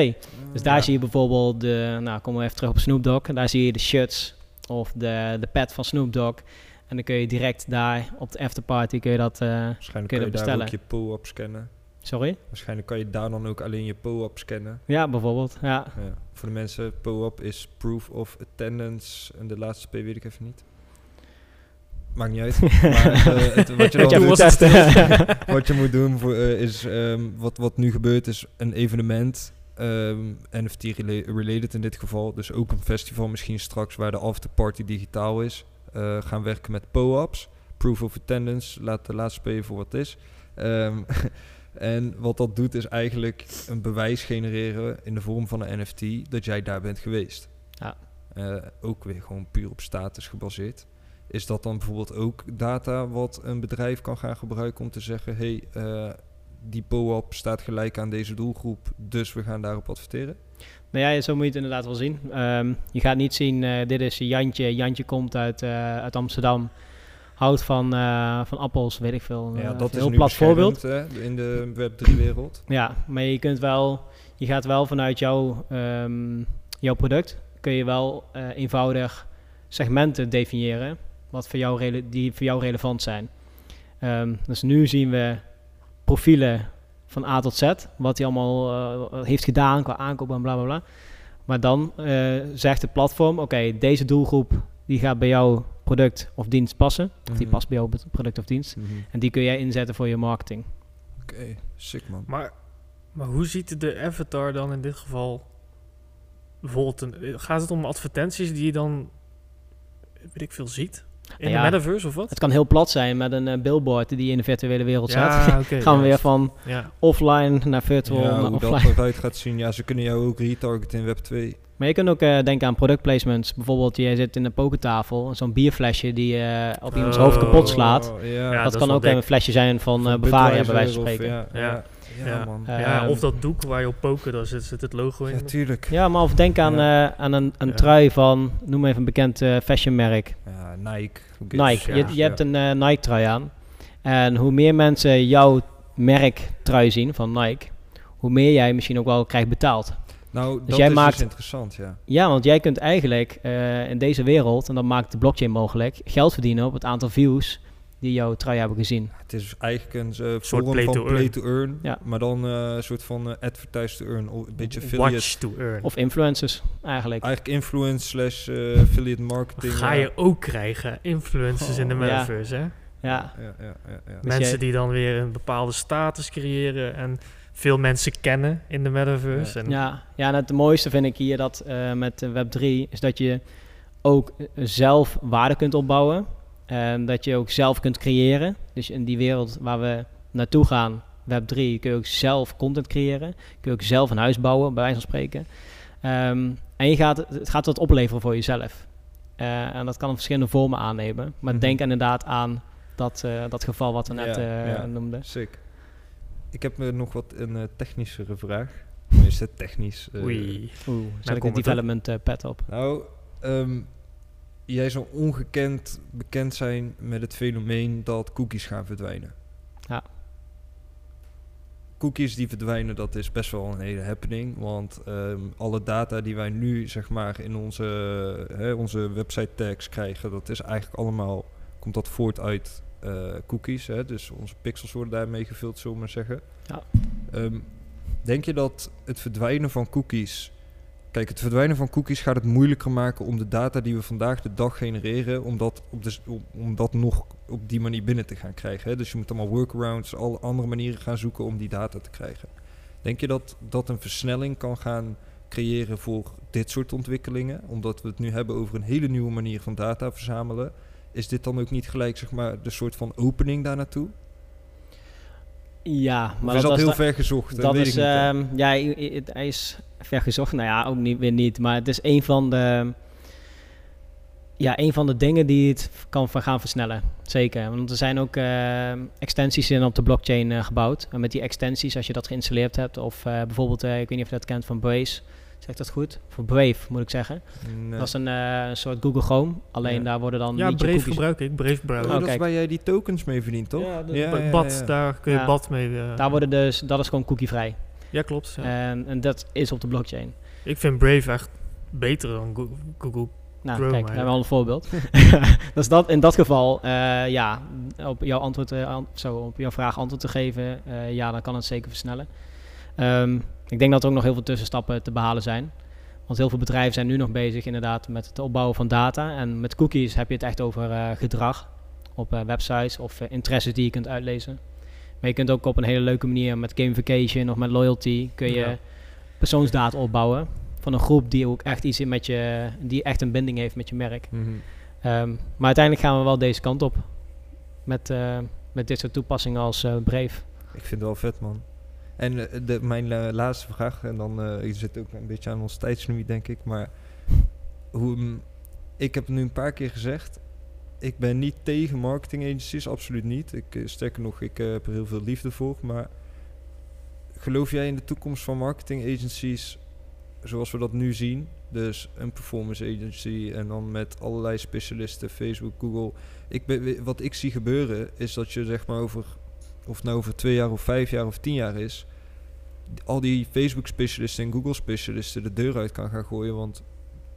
Dus daar Ja. zie je bijvoorbeeld, de, nou komen we even terug op Snoop Dogg, en daar zie je de shirts of de, de pet van Snoop Dogg. En dan kun je direct daar op de afterparty kun je dat, eh, Waarschijnlijk kun je je dat daar ook bestellen. je PO-app scannen. sorry? Waarschijnlijk kan je daar dan ook alleen je PO-app scannen. Ja, bijvoorbeeld, ja. Ja. Voor de mensen, PO-app is Proof of Attendance. En de laatste P weet ik even niet. Maakt niet uit. maar eh, het, wat, je dan doet, wat je moet doen voor, eh, is, ehm, wat, wat nu gebeurt, is een evenement. ehm, NFT-related in dit geval. Dus ook een festival misschien straks waar de afterparty digitaal is. eh, gaan werken met PO-apps. Proof of Attendance. Laat de laatste P voor wat het is. Ehm, en wat dat doet is eigenlijk een bewijs genereren in de vorm van een NFT dat jij daar bent geweest. Ja. Ook weer gewoon puur op status gebaseerd. Is dat dan bijvoorbeeld ook data wat een bedrijf kan gaan gebruiken om te zeggen: hey, eh, die POAP staat gelijk aan deze doelgroep, dus we gaan daarop adverteren? Nou ja, zo moet je het inderdaad wel zien. Ehm, je gaat niet zien, eh, dit is Jantje. Jantje komt uit, eh, uit Amsterdam. Houdt van, van appels, weet ik veel. ja, dat een is heel nu plat voorbeeld. hè, in de Web3-wereld. Ja, maar je kunt wel, je gaat wel vanuit jouw, ehm, jouw product, kun je wel eenvoudig segmenten definiëren, wat voor jou rele- die voor jou relevant zijn. Ehm, dus nu zien we profielen van A tot Z, wat hij allemaal eh, heeft gedaan qua aankoop en bla bla bla. Maar dan eh, zegt het platform, oké, deze doelgroep die gaat bij jouw product of dienst passen. Of die Mhm. past bij jouw product of dienst. Mhm. En die kun jij inzetten voor je marketing. Oké, sick man. Maar, maar hoe ziet de avatar dan in dit geval bijvoorbeeld... Een, gaat het om advertenties die je dan, weet ik veel, ziet? In Ja. de metaverse of wat? Het kan heel plat zijn met een eh, billboard die je in de virtuele wereld oké. Gaan we weer van Ja. offline naar virtual Ja, naar hoe dat eruit gaat zien. Ja, ze kunnen jou ook retargeten in Web 2. Maar je kunt ook eh, denken aan product placements. Bijvoorbeeld, je zit in een pokertafel, zo'n bierflesje die je op iemands hoofd kapot slaat. Oh, ja. Ja, dat, kan ook dik. een flesje zijn van eh Of Bavaria, bij wijze van of- spreken. Ja. Ja, ja, Ja. ja, Ja. man. Ja, of dat doek waar je op poker, daar zit, zit het logo in. Ja, tuurlijk. maar of denk aan, eh, aan een, een Ja. trui van, noem even een bekend eh, fashionmerk. Ja, Nike. Nike. Je, je Ja. hebt een eh, Nike trui aan. En hoe meer mensen jouw merk trui zien van Nike, hoe meer jij misschien ook wel krijgt betaald. Nou, dat jij is maakt- dus interessant, ja. Ja, want jij kunt eigenlijk eh, in deze wereld, en dat maakt de blockchain mogelijk, geld verdienen op het aantal views die jouw trui hebben gezien. Het is eigenlijk een eh, soort vorm play van to play earn. to earn, Ja. maar dan eh, een soort van eh, advertise to earn, of een beetje affiliate. Watch to earn. Of influencers eigenlijk. Eigenlijk influence slash affiliate marketing. ga ja. je ook krijgen. Influencers in de Oh, metaverse, hè? Ja, Ja, ja, ja, ja. Dus mensen jij- die dan weer een bepaalde status creëren en veel mensen kennen in de metaverse. En ja, ja en het mooiste vind ik hier dat eh, met de Web3 is dat je ook zelf waarde kunt opbouwen. En dat je ook zelf kunt creëren. Dus in die wereld waar we naartoe gaan, Web3, kun je ook zelf content creëren. Kun je ook zelf een huis bouwen, bij wijze van spreken. Ehm, en je gaat, het gaat wat opleveren voor jezelf. Eh, en dat kan verschillende vormen aannemen. Maar Mhm. denk inderdaad aan dat, eh, dat geval wat we net Ja, eh, ja. noemden. Sick. Ik heb eh, nog wat een eh, technischere vraag. Tenminste, technisch. eh, Oei. Oeh, zet ik een development eh, pad op. Nou, ehm, jij zou ongekend bekend zijn met het fenomeen dat cookies gaan verdwijnen. Ja. Cookies die verdwijnen, dat is best wel een hele happening. Want ehm, alle data die wij nu zeg maar in onze, hè, onze website tags krijgen, dat is eigenlijk allemaal, komt dat voort uit eh, cookies. Hè? Dus onze pixels worden daarmee gevuld, zullen we maar zeggen. Ja. Ehm, denk je dat het verdwijnen van cookies Kijk, het verdwijnen van cookies gaat het moeilijker maken om de data die we vandaag de dag genereren, om dat, op de, om, om dat nog op die manier binnen te gaan krijgen. Hè? Dus je moet allemaal workarounds, alle andere manieren gaan zoeken om die data te krijgen. Denk je dat dat een versnelling kan gaan creëren voor dit soort ontwikkelingen? Omdat we het nu hebben over een hele nieuwe manier van data verzamelen. Is dit dan ook niet gelijk zeg maar, de soort van opening daar naartoe? Ja, Maar maar is dat heel ver gezocht? Dat weet is, ik niet, hè. ehm, ja, hij is ver gezocht. Nou ja, ook niet, weer niet. Maar het is een van de, ja, een van de dingen die het kan van gaan versnellen. Zeker. Want er zijn ook ehm, extensies in op de blockchain eh, gebouwd. En met die extensies, als je dat geïnstalleerd hebt, of eh, bijvoorbeeld, eh, ik weet niet of je dat kent van Braze. Zeg dat goed? Voor Brave moet ik zeggen. Nee. Dat is een, eh, een soort Google Chrome. Alleen Ja. daar worden dan Ja, niet je Brave cookies- gebruik ik. Brave Oh, browser. Oh, dat is kijk. waar jij die tokens mee verdient, toch? Ja, dat- Ba- bad, daar kun je Ja. bad mee... eh, Daar worden dus, dat is gewoon cookievrij. Ja, klopt. ja. En, en dat is op de blockchain. Ik vind Brave echt beter dan Go- Google. Nou, Chrome kijk, we eigenlijk. hebben al een voorbeeld. dus dat, in dat geval, eh, ja, op jouw, antwoord, eh, an- zo, op jouw vraag antwoord te geven, eh, ja, dan kan het zeker versnellen. Ehm, ik denk dat er ook nog heel veel tussenstappen te behalen zijn. Want heel veel bedrijven zijn nu nog bezig inderdaad met het opbouwen van data. En met cookies heb je het echt over gedrag op websites of interesses die je kunt uitlezen. Maar je kunt ook op een hele leuke manier met gamification of met loyalty kun je Ja. persoonsdata opbouwen van een groep die ook echt iets in met je, die echt een binding heeft met je merk. Mhm. Ehm, maar uiteindelijk gaan we wel deze kant op. Met, eh, met dit soort toepassingen als eh Brave. Ik vind het wel vet, man. En eh, de, mijn laatste vraag, en dan eh je zit ook een beetje aan ons tijdslimiet, denk ik. Maar hoe, ik heb het nu een paar keer gezegd. Ik ben niet tegen marketing agencies, absoluut niet. Ik, eh, sterker nog, ik eh, heb er heel veel liefde voor. Maar geloof jij in de toekomst van marketing agencies zoals we dat nu zien? Dus een performance agency en dan met allerlei specialisten, Facebook, Google. Ik ben, wat ik zie gebeuren is dat je zeg maar over of nou over twee jaar of vijf jaar of tien jaar is, al die Facebook-specialisten en Google-specialisten de deur uit kan gaan gooien, want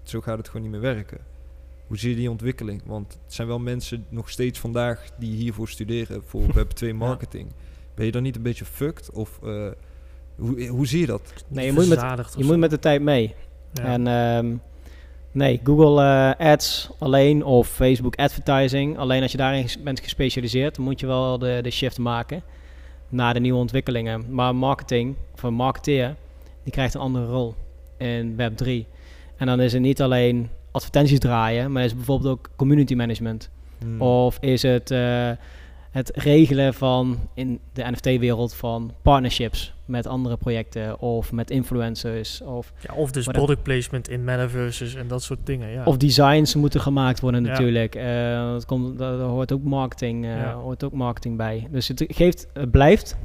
zo gaat het gewoon niet meer werken. Hoe zie je die ontwikkeling? Want het zijn wel mensen nog steeds vandaag die hiervoor studeren voor Web2 marketing. Ben je dan niet een beetje fucked? Of eh, hoe, hoe zie je dat? Nee, je moet met, je moet met de tijd mee. Ja. En ehm, nee, Google eh, Ads alleen of Facebook Advertising. Alleen als je daarin bent gespecialiseerd, dan moet je wel de, de shift maken naar de nieuwe ontwikkelingen. Maar marketing, of een marketeer, die krijgt een andere rol in Web3. En dan is het niet alleen advertenties draaien, maar is het bijvoorbeeld ook community management. Hmm. Of is het eh, het regelen van in de NFT-wereld van partnerships met andere projecten of met influencers of, Ja, of dus product placement in metaverses en dat soort dingen. Ja. of designs moeten gemaakt worden Ja. natuurlijk. Eh, dat komt, daar, hoort ook marketing, Ja. hoort ook marketing bij. Dus het geeft, het blijft,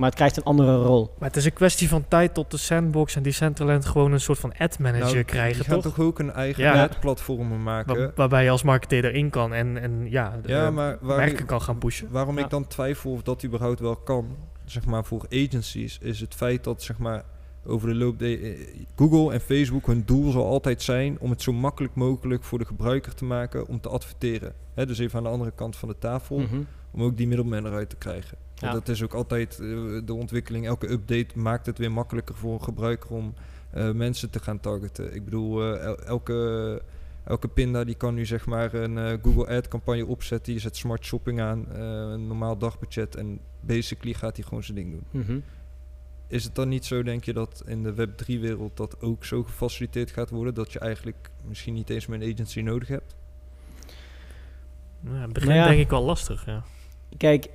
maar het krijgt een andere rol. maar het is een kwestie van tijd tot de Sandbox en Decentraland gewoon een soort van ad manager Nou, krijgen, die gaan toch? toch ook een eigen Ja. ad-platform maken? Waar- waarbij je als marketeer erin kan en, en ja, de, ja, maar waar merken ik- kan gaan pushen. Waarom Ja. ik dan twijfel of dat überhaupt wel kan, zeg maar voor agencies, is het feit dat zeg maar over de loop de eh, Google en Facebook hun doel zal altijd zijn om het zo makkelijk mogelijk voor de gebruiker te maken om te adverteren. Hè, dus even aan de andere kant van de tafel, Mhm. Om ook die middelman eruit te krijgen. Ja. dat is ook altijd eh, de ontwikkeling. Elke update maakt het weer makkelijker voor een gebruiker om eh, mensen te gaan targeten. Ik bedoel, eh, el- elke, elke pinda die kan nu zeg maar een eh, Google Ad campagne opzetten. Je zet smart shopping aan, eh, een normaal dagbudget en basically gaat hij gewoon zijn ding doen. Mhm. Is het dan niet zo, denk je, dat in de Web3-wereld dat ook zo gefaciliteerd gaat worden dat je eigenlijk misschien niet eens meer een agency nodig hebt? Ja, in het begin Nou ja. denk ik wel lastig, ja. Kijk,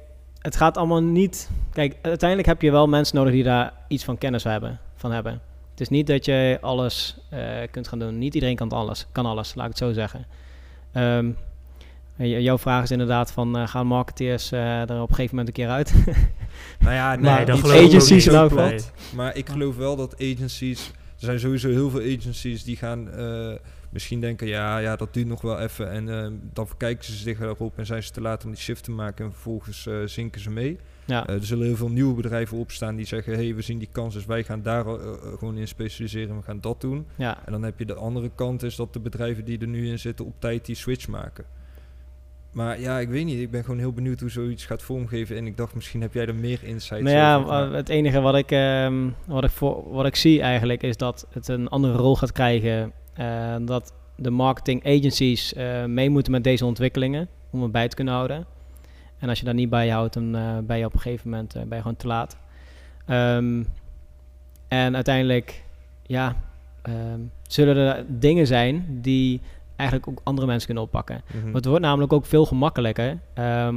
het gaat allemaal niet. Kijk, uiteindelijk heb je wel mensen nodig die daar iets van kennis hebben, van hebben. Het is niet dat je alles eh, kunt gaan doen. Niet iedereen kan alles, kan alles, laat ik het zo zeggen. Ehm, j- jouw vraag is inderdaad van, eh, gaan marketeers eh, er op een gegeven moment een keer uit? Nou ja, Maar nee, dat niet geloof ik agencies niet. plat. Nee. Maar ik geloof wel dat agencies... Er zijn sowieso heel veel agencies die gaan misschien denken... Ja, ja, dat duurt nog wel even. En eh, dan verkijken ze zich erop en zijn ze te laat om die shift te maken. En vervolgens eh, zinken ze mee. ja, Eh, er zullen heel veel nieuwe bedrijven opstaan die zeggen... hey, we zien die kans, dus wij gaan daar gewoon in specialiseren. We gaan dat doen. ja. En dan heb je de andere kant, is dat de bedrijven die er nu in zitten... op tijd die switch maken. Maar ja, ik weet niet. Ik ben gewoon heel benieuwd hoe zoiets gaat vormgeven. En ik dacht, misschien heb jij er meer insights Nou ja, over. Het enige wat ik, ehm, wat, ik voor, wat ik zie eigenlijk is dat het een andere rol gaat krijgen. Eh, dat de marketing agencies eh, mee moeten met deze ontwikkelingen om het bij te kunnen houden. En als je daar niet bij houdt, dan eh, ben je op een gegeven moment ben je gewoon te laat. Ehm, en uiteindelijk, ja, ehm, zullen er dingen zijn die eigenlijk ook andere mensen kunnen oppakken. Mhm. Het wordt namelijk ook veel gemakkelijker ehm,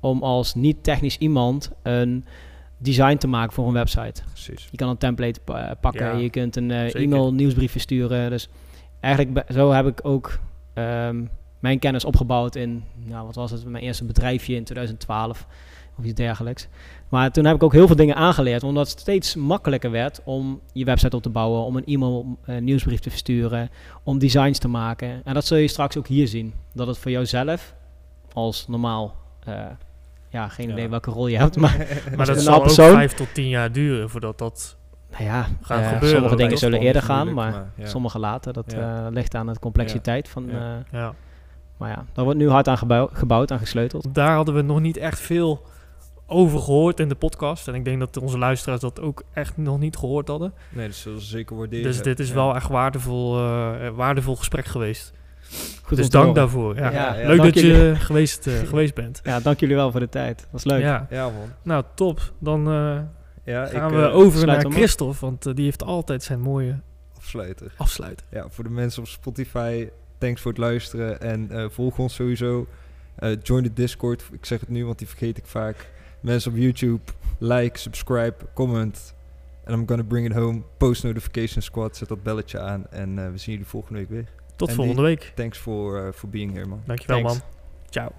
om als niet-technisch iemand een design te maken voor een website. Precies. Je kan een template pa- eh, pakken, Ja, je kunt een eh, e-mail nieuwsbrief versturen. Dus eigenlijk zo heb ik ook ehm, mijn kennis opgebouwd in, nou wat was het, mijn eerste bedrijfje in 2012 of iets dergelijks. Maar toen heb ik ook heel veel dingen aangeleerd, omdat het steeds makkelijker werd om je website op te bouwen, om een e-mail eh, nieuwsbrief te versturen, om designs te maken. En dat zul je straks ook hier zien, dat het voor jouzelf als normaal, ja, geen Ja. idee welke rol je hebt, maar Maar dat een zal ook persoon- vijf tot tien jaar duren voordat dat Nou ja, Gaan eh, gebeuren. sommige dingen zullen eerder gaan, maar, ja. sommige later. Dat Ja. eh, ligt aan de complexiteit van... Ja. eh, Ja. maar ja, daar wordt nu hard aan gebouw- gebouwd, aan gesleuteld. Daar hadden we nog niet echt veel over gehoord in de podcast. En ik denk dat onze luisteraars dat ook echt nog niet gehoord hadden. Nee, dat zullen ze zeker waarderen. Dus dit is Ja. wel echt waardevol, eh, waardevol gesprek geweest. Goed dus dank daarvoor. Ja. Ja, ja, Leuk dank dat jullie. je geweest, eh, geweest bent. Ja, dank jullie wel voor de tijd. was leuk. Ja. Ja, man. Nou, top. Dan eh, Ja, gaan ik, we eh, over naar. Christophe. Want die heeft altijd zijn mooie afsluiten. afsluiter. Ja, voor de mensen op Spotify, thanks voor het luisteren. En eh, volg ons sowieso. Eh, join de Discord. Ik zeg het nu, want die vergeet ik vaak. Mensen op YouTube, like, subscribe, comment. En I'm gonna bring it home. Post notification squad, zet dat belletje aan. En eh, we zien jullie volgende week weer. Tot En volgende week. Thanks for, uh, for being here, man. Dankjewel Thanks. man. Ciao.